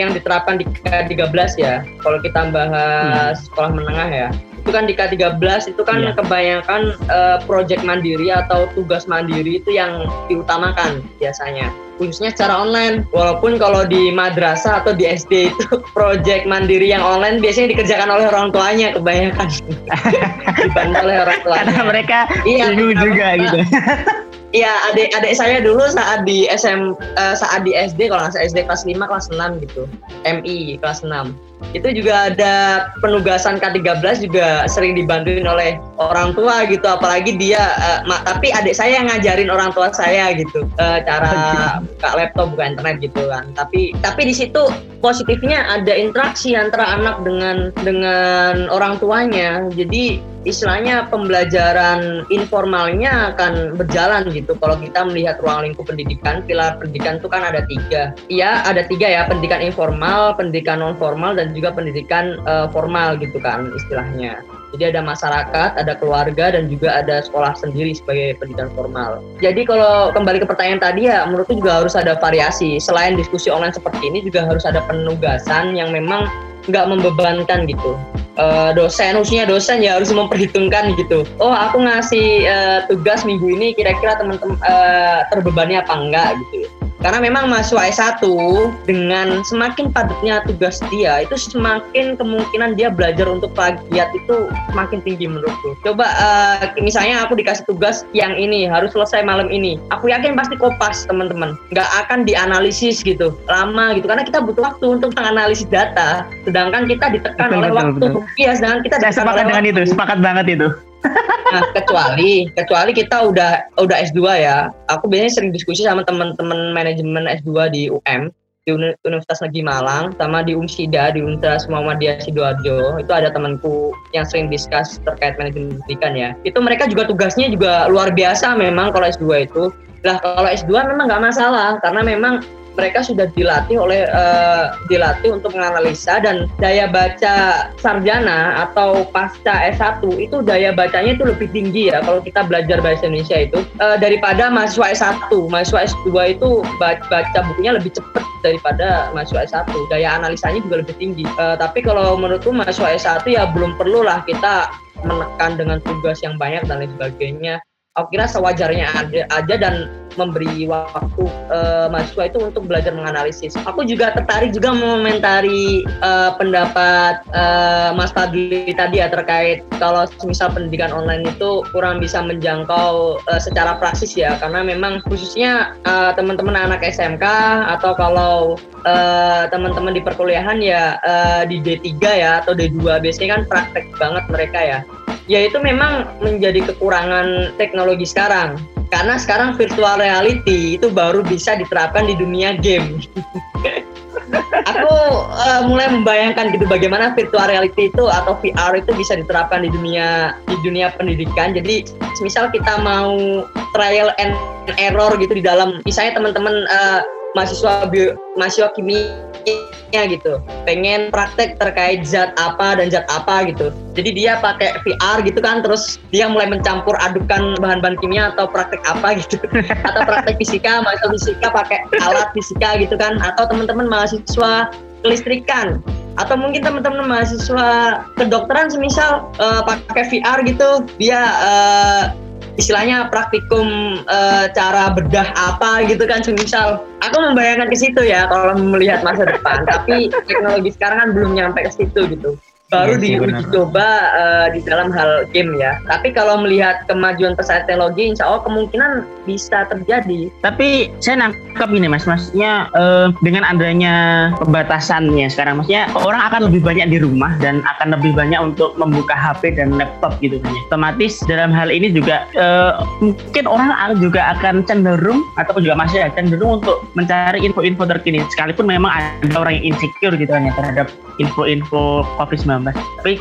yang diterapkan di K13 ya kalau kita bahas hmm. sekolah menengah ya itu kan di K13 itu kan Iya. kebanyakan eh, project mandiri atau tugas mandiri itu yang diutamakan biasanya khususnya secara online walaupun kalau di madrasah atau di SD itu project mandiri yang online biasanya dikerjakan oleh orang tuanya kebanyakan dibantu oleh orang tuanya Karena mereka Iya, karena juga mereka- gitu. Iya, adik adik saya dulu saat di SM eh, saat di SD kalau nggak salah SD kelas 5 kelas 6 gitu. MI kelas 6. Itu juga ada penugasan K13 juga sering dibantuin oleh orang tua gitu. Apalagi dia eh, ma- tapi adik saya yang ngajarin orang tua saya gitu. Eh, cara buka laptop buka internet gitu kan. Tapi tapi di situ positifnya ada interaksi antara anak dengan dengan orang tuanya. Jadi istilahnya pembelajaran informalnya akan berjalan gitu. Kalau kita melihat ruang lingkup pendidikan pilar pendidikan itu kan ada tiga. Iya ada tiga ya. Pendidikan informal pendidikan non formal dan juga pendidikan eh, formal gitu kan istilahnya jadi ada masyarakat, ada keluarga, dan juga ada sekolah sendiri sebagai pendidikan formal. Jadi kalau kembali ke pertanyaan tadi ya, menurutku juga harus ada variasi. Selain diskusi online seperti ini, juga harus ada penugasan yang memang nggak membebankan gitu. Eh, dosen, khususnya dosen ya harus memperhitungkan gitu. Oh, aku ngasih eh, tugas minggu ini kira-kira teman-teman eh, terbebani apa enggak gitu. Karena memang mahasiswa S1 dengan semakin padatnya tugas dia itu semakin kemungkinan dia belajar untuk plagiat itu semakin tinggi menurutku. Coba eh, misalnya aku dikasih tugas yang ini harus selesai malam ini. Aku yakin pasti kopas teman-teman. Nggak akan dianalisis gitu lama gitu karena kita butuh waktu untuk menganalisis data. Sedangkan kita ditekan Betul, oleh betul, waktu. betul. Iya, sedangkan kita Saya sepakat oleh dengan waktu. itu, sepakat banget itu. Nah, kecuali kecuali kita udah udah S2 ya. Aku biasanya sering diskusi sama teman-teman manajemen S2 di UM di Uni- Universitas Negeri Malang sama di UMSIDA di Universitas Muhammadiyah Sidoarjo. Itu ada temanku yang sering diskus terkait manajemen pendidikan ya. Itu mereka juga tugasnya juga luar biasa memang kalau S2 itu. Lah kalau S2 memang nggak masalah karena memang mereka sudah dilatih oleh eh, dilatih untuk menganalisa dan daya baca sarjana atau pasca S1 itu daya bacanya itu lebih tinggi ya kalau kita belajar bahasa Indonesia itu. Eh, daripada mahasiswa S1 mahasiswa S2 itu ba- baca bukunya lebih cepat daripada mahasiswa S1 daya analisanya juga lebih tinggi. Eh, tapi kalau menurutku mahasiswa S1 ya belum perlulah kita menekan dengan tugas yang banyak dan lain sebagainya. Aku kira sewajarnya aja dan memberi waktu eh, mahasiswa itu untuk belajar menganalisis. Aku juga tertarik juga mengomentari eh, pendapat eh, Mas Fadli tadi ya terkait kalau misal pendidikan online itu kurang bisa menjangkau eh, secara praksis ya. Karena memang khususnya eh, teman-teman anak SMK atau kalau eh, teman-teman di perkuliahan ya eh, di D3 ya atau D2 biasanya kan praktek banget mereka ya. Ya itu memang menjadi kekurangan teknologi sekarang karena sekarang virtual reality itu baru bisa diterapkan di dunia game. Aku eh, mulai membayangkan gitu bagaimana virtual reality itu atau VR itu bisa diterapkan di dunia di dunia pendidikan. Jadi misal kita mau trial and error gitu di dalam misalnya teman-teman eh, mahasiswa bio, mahasiswa kimia gitu. Pengen praktek terkait zat apa dan zat apa gitu. Jadi dia pakai VR gitu kan terus dia mulai mencampur adukan bahan-bahan kimia atau praktek apa gitu. Atau praktek fisika mahasiswa fisika pakai alat fisika gitu kan. Atau teman-teman mahasiswa kelistrikan. Atau mungkin teman-teman mahasiswa kedokteran semisal eh, pakai VR gitu. Dia eh, istilahnya praktikum eh, cara bedah apa gitu kan semisal aku membayangkan ke situ ya kalau melihat masa depan. Tapi teknologi sekarang kan belum nyampe ke situ gitu baru Iya sih, diuji coba eh, di dalam hal game ya tapi kalau melihat kemajuan pesat teknologi insya Allah kemungkinan bisa terjadi Tapi saya nangkep ini mas, maksudnya eh, dengan adanya pembatasannya sekarang, maksudnya orang akan lebih banyak di rumah dan akan lebih banyak untuk membuka HP dan laptop gitu kan. Otomatis dalam hal ini juga eh, mungkin orang juga akan cenderung ataupun juga masih cenderung untuk mencari info-info terkini. Sekalipun memang ada orang yang insecure gitu kan ya terhadap info-info COVID-19. Tapi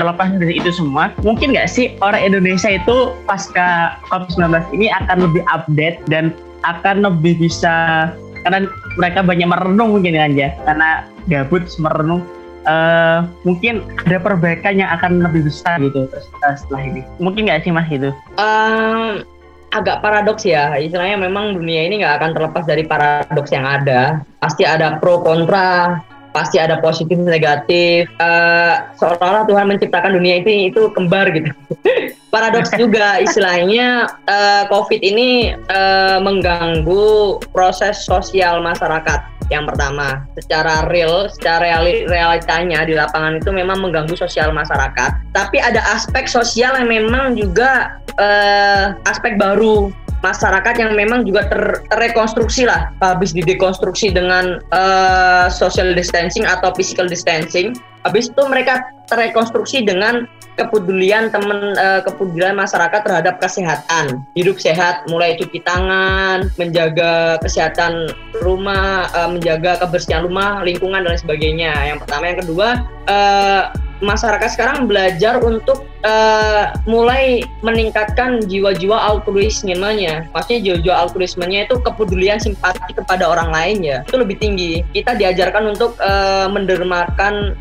terlepas dari itu semua, mungkin nggak sih orang Indonesia itu pasca COVID-19 ini akan lebih update dan akan lebih bisa karena mereka banyak merenung mungkin kan ya. Karena gabut merenung. Eh mungkin ada perbaikan yang akan lebih besar gitu eh, setelah ini. Mungkin nggak sih mas gitu Ehm, agak paradoks ya. Istilahnya memang dunia ini nggak akan terlepas dari paradoks yang ada. Pasti ada pro kontra pasti ada positif negatif. Uh, seolah-olah Tuhan menciptakan dunia itu itu kembar gitu. Paradoks juga istilahnya uh, COVID ini uh, mengganggu proses sosial masyarakat yang pertama. Secara real secara realitanya di lapangan itu memang mengganggu sosial masyarakat. Tapi ada aspek sosial yang memang juga uh, aspek baru masyarakat yang memang juga ter terrekonstruksi lah habis didekonstruksi dengan uh, social distancing atau physical distancing habis itu mereka terrekonstruksi dengan kepedulian teman uh, kepedulian masyarakat terhadap kesehatan hidup sehat mulai cuci tangan menjaga kesehatan rumah uh, menjaga kebersihan rumah lingkungan dan sebagainya. Yang pertama. Yang kedua uh, masyarakat sekarang belajar untuk uh, mulai meningkatkan jiwa-jiwa altruismenya. Maksudnya jiwa-jiwa altruismenya itu kepedulian simpati kepada orang lain ya. Itu lebih tinggi. Kita diajarkan untuk uh, mendermakan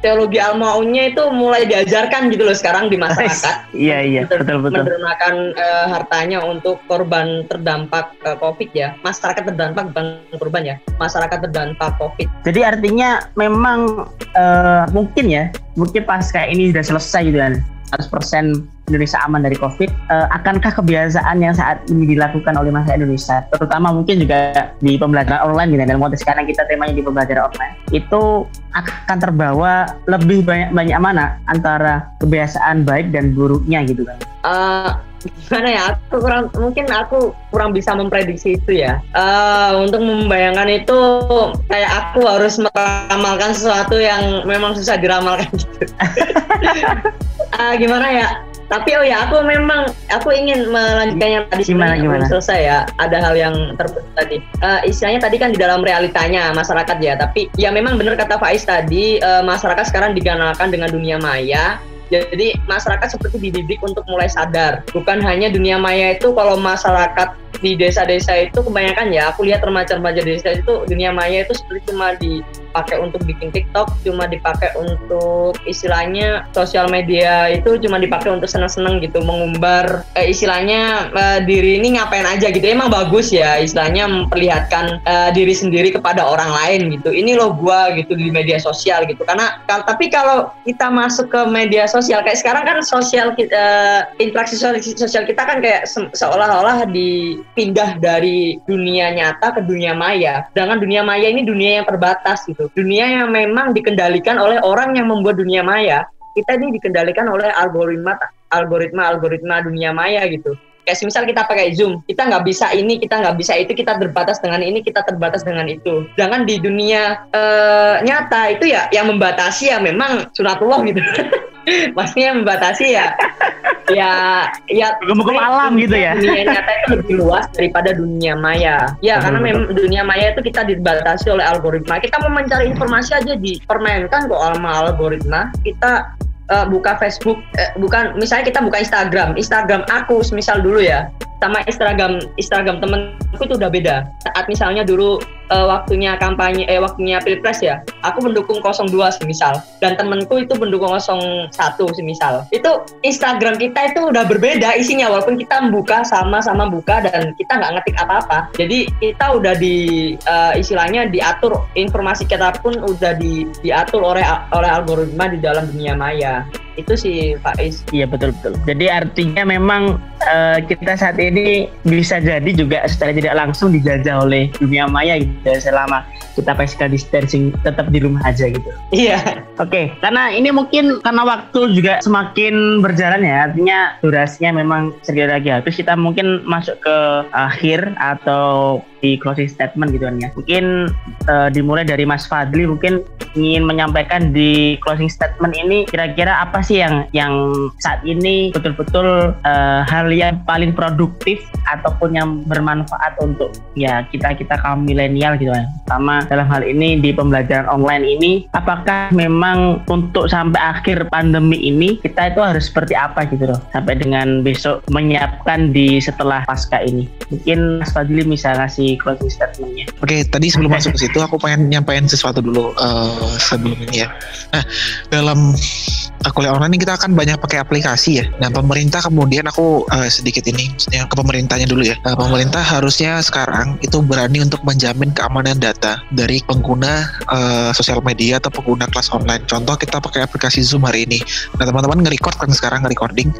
teologi al maunya itu mulai diajarkan gitu loh sekarang di masyarakat. iya iya betul betul. Mendermakan uh, hartanya untuk korban terdampak uh, COVID ya. Masyarakat terdampak bukan korban ya. Masyarakat terdampak COVID. Jadi artinya memang uh, mungkin ya, mungkin pas kayak ini sudah selesai gitu kan. 100% Indonesia aman dari COVID, uh, akankah kebiasaan yang saat ini dilakukan oleh masyarakat Indonesia, terutama mungkin juga di pembelajaran online gitu, dalam konteks sekarang kita temanya di pembelajaran online, itu akan terbawa lebih banyak banyak mana antara kebiasaan baik dan buruknya gitu kan? Uh, gimana ya? Aku kurang mungkin aku kurang bisa memprediksi itu ya. Uh, untuk membayangkan itu kayak aku harus meramalkan sesuatu yang memang susah diramalkan gitu. Uh, gimana ya tapi oh ya, aku memang aku ingin melanjutkan yang tadi gimana, gimana? selesai ya. Ada hal yang terputus tadi. Uh, istilahnya tadi kan di dalam realitanya masyarakat ya. Tapi ya memang benar kata Faiz tadi, uh, masyarakat sekarang diganalkan dengan dunia maya. Jadi masyarakat seperti dididik untuk mulai sadar. Bukan hanya dunia maya itu kalau masyarakat di desa-desa itu kebanyakan ya aku lihat remaja-remaja desa itu dunia maya itu seperti cuma dipakai untuk bikin TikTok, cuma dipakai untuk istilahnya sosial media itu cuma dipakai untuk seneng-seneng gitu mengumbar eh, istilahnya eh, diri ini ngapain aja gitu. Emang bagus ya istilahnya memperlihatkan eh, diri sendiri kepada orang lain gitu. Ini loh gua gitu di media sosial gitu. Karena tapi kalau kita masuk ke media sosial kayak sekarang kan sosial kita eh, interaksi sosial kita kan kayak se seolah-olah di pindah dari dunia nyata ke dunia maya. Sedangkan dunia maya ini dunia yang terbatas gitu. Dunia yang memang dikendalikan oleh orang yang membuat dunia maya. Kita ini dikendalikan oleh algoritma algoritma algoritma dunia maya gitu. Kayak misal kita pakai Zoom, kita nggak bisa ini, kita nggak bisa itu, kita terbatas dengan ini, kita terbatas dengan itu. Sedangkan di dunia uh, nyata itu ya yang membatasi ya memang sunatullah gitu. Maksudnya membatasi ya ya ya hukum alam gitu ya. Dunia nyata itu lebih luas daripada dunia maya. Ya, karena memang dunia maya itu kita dibatasi oleh algoritma. Kita mau mencari informasi aja dipermainkan kok sama algoritma. Kita uh, buka Facebook, uh, bukan misalnya kita buka Instagram, Instagram aku misal dulu ya, sama Instagram Instagram temenku itu udah beda. Saat misalnya dulu uh, waktunya kampanye, eh waktunya pilpres ya, aku mendukung 02 semisal, dan temenku itu mendukung 01 semisal. Itu Instagram kita itu udah berbeda isinya, walaupun kita membuka sama-sama buka dan kita nggak ngetik apa-apa. Jadi kita udah di uh, istilahnya diatur informasi kita pun udah di, diatur oleh oleh algoritma di dalam dunia maya itu sih Is. Iya betul betul. Jadi artinya memang uh, kita saat ini bisa jadi juga secara tidak langsung dijajah oleh dunia maya gitu ya, selama kita physical distancing tetap di rumah aja gitu. Iya. Oke, okay. karena ini mungkin karena waktu juga semakin berjalan ya, artinya durasinya memang segera lagi habis kita mungkin masuk ke akhir atau di closing statement gitu kan ya. Mungkin uh, dimulai dari Mas Fadli mungkin ingin menyampaikan di closing statement ini kira-kira apa sih yang yang saat ini betul-betul uh, hal yang paling produktif ataupun yang bermanfaat untuk ya kita kita kaum milenial gitu kan. Sama dalam hal ini di pembelajaran online ini apakah memang untuk sampai akhir pandemi ini kita itu harus seperti apa gitu loh sampai dengan besok menyiapkan di setelah pasca ini. Mungkin Mas Fadli bisa ngasih closing statementnya. Oke, okay, tadi sebelum masuk ke situ aku pengen nyampain sesuatu dulu uh, sebelum ini ya. Nah, dalam kuliah online ini kita akan banyak pakai aplikasi ya. Nah pemerintah kemudian aku uh, sedikit ini, maksudnya ke pemerintahnya dulu ya. Uh, pemerintah harusnya sekarang itu berani untuk menjamin keamanan data dari pengguna uh, sosial media atau pengguna kelas online. Contoh kita pakai aplikasi Zoom hari ini. Nah teman-teman nge-record kan sekarang nge-recording.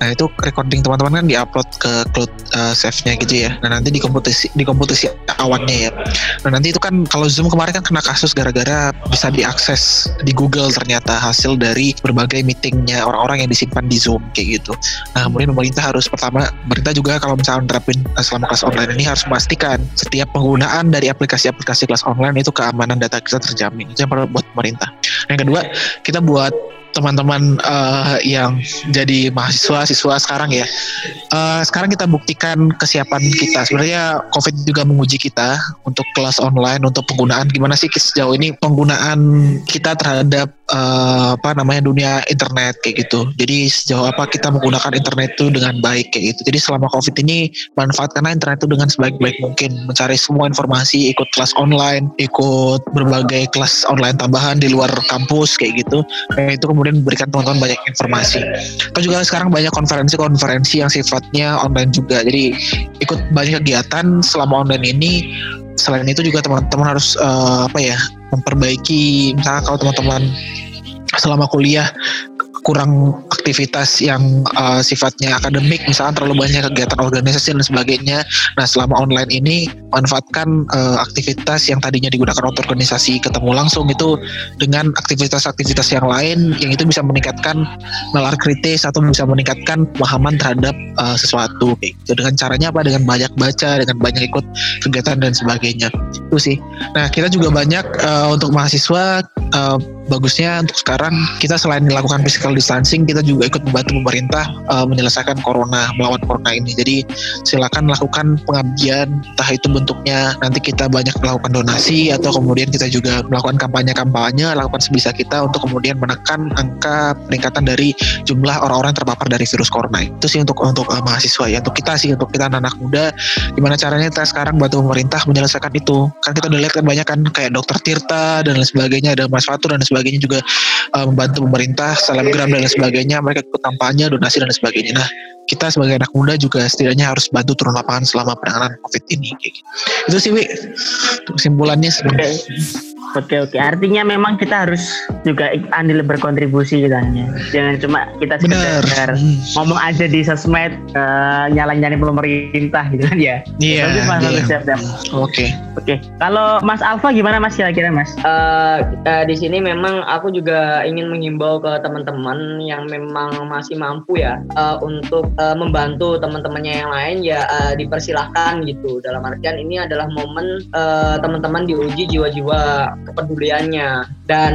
Nah itu recording teman-teman kan diupload ke cloud uh, save-nya gitu ya. Nah nanti di komputasi di komputasi awannya ya. Nah nanti itu kan kalau Zoom kemarin kan kena kasus gara-gara bisa diakses di Google ternyata hasil dari berbagai meetingnya orang-orang yang disimpan di Zoom kayak gitu. Nah kemudian pemerintah harus pertama pemerintah juga kalau misalnya terapin uh, selama kelas online ini harus memastikan setiap penggunaan dari aplikasi-aplikasi kelas online itu keamanan data kita terjamin. Itu yang perlu buat pemerintah. Yang kedua kita buat teman-teman uh, yang jadi mahasiswa siswa sekarang ya. Uh, sekarang kita buktikan kesiapan kita. Sebenarnya COVID juga menguji kita untuk kelas online, untuk penggunaan gimana sih sejauh ini penggunaan kita terhadap uh, apa namanya dunia internet kayak gitu. Jadi sejauh apa kita menggunakan internet itu dengan baik kayak gitu. Jadi selama COVID ini manfaatkanlah internet itu dengan sebaik-baik mungkin, mencari semua informasi, ikut kelas online, ikut berbagai kelas online tambahan di luar kampus kayak gitu. Nah, itu kemudian memberikan teman-teman banyak informasi. Atau juga sekarang banyak konferensi-konferensi yang sifatnya online juga. Jadi ikut banyak kegiatan selama online ini. Selain itu juga teman-teman harus uh, apa ya memperbaiki misalnya kalau teman-teman selama kuliah kurang aktivitas yang uh, sifatnya akademik misalnya terlalu banyak kegiatan organisasi dan sebagainya. Nah selama online ini manfaatkan uh, aktivitas yang tadinya digunakan untuk organisasi ketemu langsung itu dengan aktivitas-aktivitas yang lain yang itu bisa meningkatkan nalar kritis atau bisa meningkatkan pemahaman terhadap uh, sesuatu. Gitu. dengan caranya apa? Dengan banyak baca dengan banyak ikut kegiatan dan sebagainya. Itu sih. Nah kita juga banyak uh, untuk mahasiswa uh, bagusnya untuk sekarang kita selain melakukan physical distancing kita juga ikut membantu pemerintah uh, menyelesaikan corona melawan corona ini. Jadi silakan lakukan pengabdian entah itu bentuknya nanti kita banyak melakukan donasi atau kemudian kita juga melakukan kampanye-kampanye lakukan sebisa kita untuk kemudian menekan angka peningkatan dari jumlah orang-orang terpapar dari virus corona. Itu sih untuk untuk uh, mahasiswa ya untuk kita sih untuk kita anak, -anak muda. Gimana caranya kita sekarang bantu pemerintah menyelesaikan itu? Kan kita udah lihat kan banyak kan kayak dokter Tirta dan lain sebagainya ada Mas Fatur dan sebagainya sebagainya juga uh, membantu pemerintah, selebgram dan lain sebagainya, mereka ikut kampanye, donasi dan sebagainya. Nah, kita sebagai anak muda juga setidaknya harus bantu turun lapangan selama penanganan COVID ini. Gitu. Itu sih, Wi. Kesimpulannya sebenarnya. Oke oke, artinya memang kita harus juga andil berkontribusi gitu Jangan cuma kita sekedar hmm. ngomong aja di sosmed uh, nyala-nyalain pemerintah gitu kan ya. Iya. Yeah, siap. Oke. Oke. Kalau Mas Alfa gimana Mas kira-kira Mas? Uh, uh, di sini memang aku juga ingin menghimbau ke teman-teman yang memang masih mampu ya uh, untuk uh, membantu teman-temannya yang lain ya uh, dipersilahkan gitu. Dalam artian ini adalah momen uh, teman-teman diuji jiwa-jiwa kepeduliannya. Dan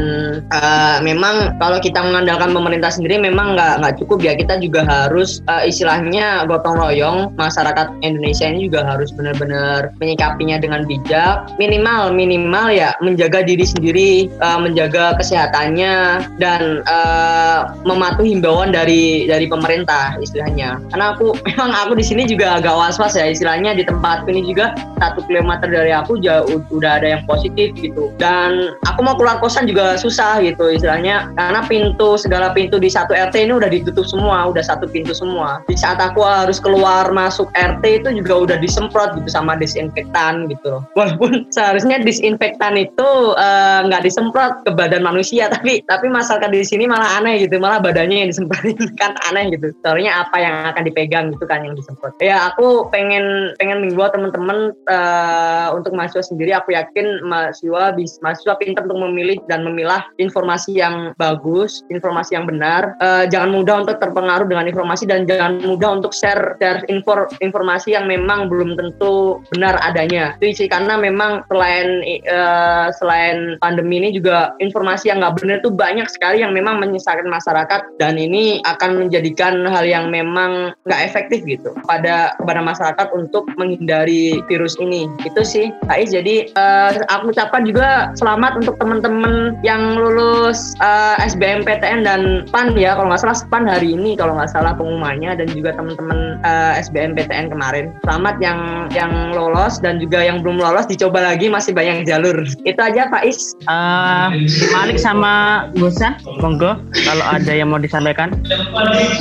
uh, memang kalau kita mengandalkan pemerintah sendiri memang nggak nggak cukup ya. Kita juga harus uh, istilahnya gotong royong. Masyarakat Indonesia ini juga harus benar-benar menyikapinya dengan bijak. Minimal minimal ya menjaga diri sendiri uh, menjaga kesehatannya dan uh, mematuhi himbauan dari dari pemerintah istilahnya karena aku memang aku di sini juga agak was-was ya istilahnya di tempat ini juga satu kilometer dari aku jauh udah ada yang positif gitu. Dan aku mau keluar kosan juga susah gitu istilahnya karena pintu segala pintu di satu RT ini udah ditutup semua udah satu pintu semua. Di saat aku harus keluar masuk RT itu juga udah disemprot gitu sama disinfektan gitu. Walaupun seharusnya disinfektan itu eh, nggak uh, disemprot ke badan manusia tapi tapi masyarakat di sini malah aneh gitu malah badannya yang disemprotin kan aneh gitu. Soalnya apa yang akan dipegang gitu kan yang disemprot ya aku pengen pengen mengbuat teman-teman uh, untuk mahasiswa sendiri aku yakin mahasiswa bisa mahasiswa pintar untuk memilih dan memilah informasi yang bagus, informasi yang benar. Uh, jangan mudah untuk terpengaruh dengan informasi dan jangan mudah untuk share share info, informasi yang memang belum tentu benar adanya. Itu sih karena memang selain uh, selain pandemi ini juga informasi yang nggak benar itu banyak sekali yang memang menyesatkan masyarakat dan ini akan menjadikan hal yang memang nggak efektif gitu pada kepada masyarakat untuk menghindari virus ini. Itu sih, Ais. Jadi uh, aku ucapkan juga selamat untuk teman-teman yang lulus uh, SBMPTN dan PAN ya kalau nggak salah PAN hari ini kalau nggak salah pengumumannya dan juga teman-teman uh, SBMPTN kemarin. Selamat yang yang lolos dan juga yang belum lolos dicoba lagi masih banyak jalur. Itu aja Pak Is. Uh, Malik sama Gusa, monggo kalau ada yang mau disampaikan.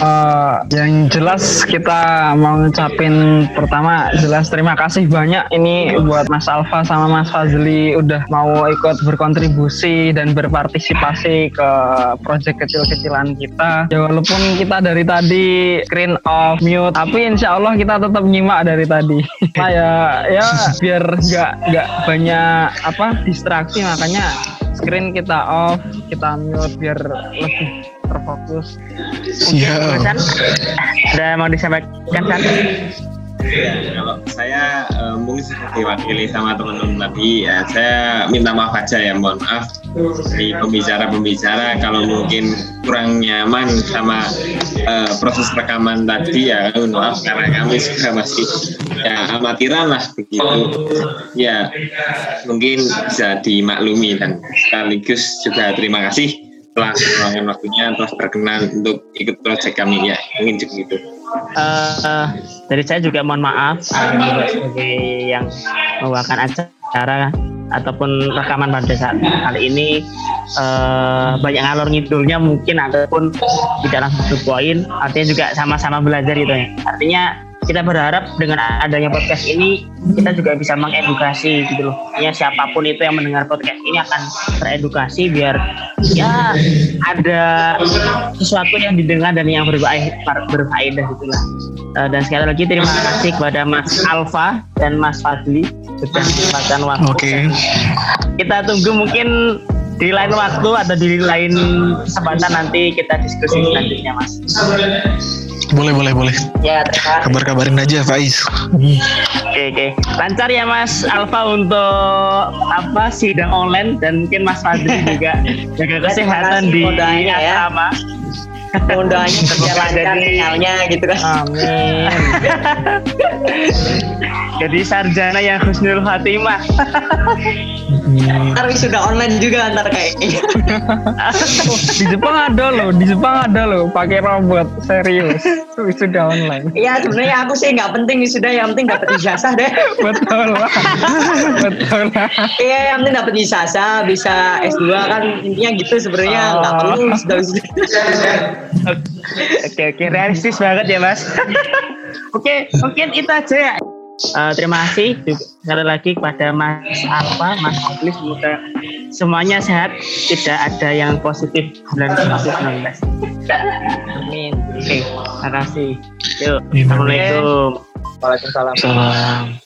Uh, yang jelas kita mau ngucapin pertama jelas terima kasih banyak ini buat Mas Alfa sama Mas Fazli udah mau ikut berkontribusi dan berpartisipasi ke proyek kecil-kecilan kita. Ya walaupun kita dari tadi screen off mute, tapi insya Allah kita tetap nyimak dari tadi. nah, ya ya biar nggak nggak banyak apa distraksi makanya screen kita off, kita mute biar lebih terfokus. Siap. Ada mau disampaikan kan? Ya, kalau saya uh, mungkin diwakili sama teman-teman tadi ya saya minta maaf aja ya mohon maaf dari pembicara-pembicara kalau mungkin kurang nyaman sama uh, proses rekaman tadi ya mohon maaf karena kami juga masih ya amatiran lah begitu ya mungkin bisa dimaklumi dan sekaligus juga terima kasih telah meluangkan waktunya telah berkenan untuk ikut proyek kami. Ya mungkin cukup itu uh, dari saya juga mohon maaf uh, sebagai yang membawakan acara ataupun rekaman pada saat kali ini. Uh, banyak ngalor ngidulnya mungkin ataupun tidak langsung poin. Artinya juga sama-sama belajar itu ya. Artinya kita berharap dengan adanya podcast ini kita juga bisa mengedukasi gitu loh. Ya siapa pun itu yang mendengar podcast ini akan teredukasi biar ya ada sesuatu yang didengar dan yang berfaedah gitu lah. Uh, dan sekali lagi terima kasih kepada Mas Alfa dan Mas Fadli sudah menyempatkan waktu. Oke. Okay. Kita tunggu mungkin di lain waktu atau di lain kesempatan nanti kita diskusi selanjutnya Mas. Boleh, boleh, boleh. Ya, Kabar-kabarin aja, Faiz. Oke, oke. Lancar ya Mas Alfa untuk apa sidang online dan mungkin Mas Fadli juga jaga kesehatan di asrama. Ya. Undangannya berjalankan sinyalnya gitu kan. Amin. Jadi sarjana yang husnul khatimah. ntar sudah online juga ntar kayaknya. di Jepang ada loh, di Jepang ada loh, pakai robot serius. Sudah online. Iya sebenarnya aku sih nggak penting sudah yang penting dapat ijazah deh. Betul lah. Betul lah. Iya yang penting dapat ijazah, bisa S2 kan intinya gitu sebenarnya nggak oh. perlu sudah Oke oke realistis banget ya mas. oke mungkin itu aja ya. Uh, terima kasih juga sekali lagi kepada Mas Alfa, Mas Ablis semoga semuanya sehat, tidak ada yang positif bulan COVID-19. Amin. Oke, okay, terima kasih. Yuk, Assalamualaikum. Waalaikumsalam. Salam.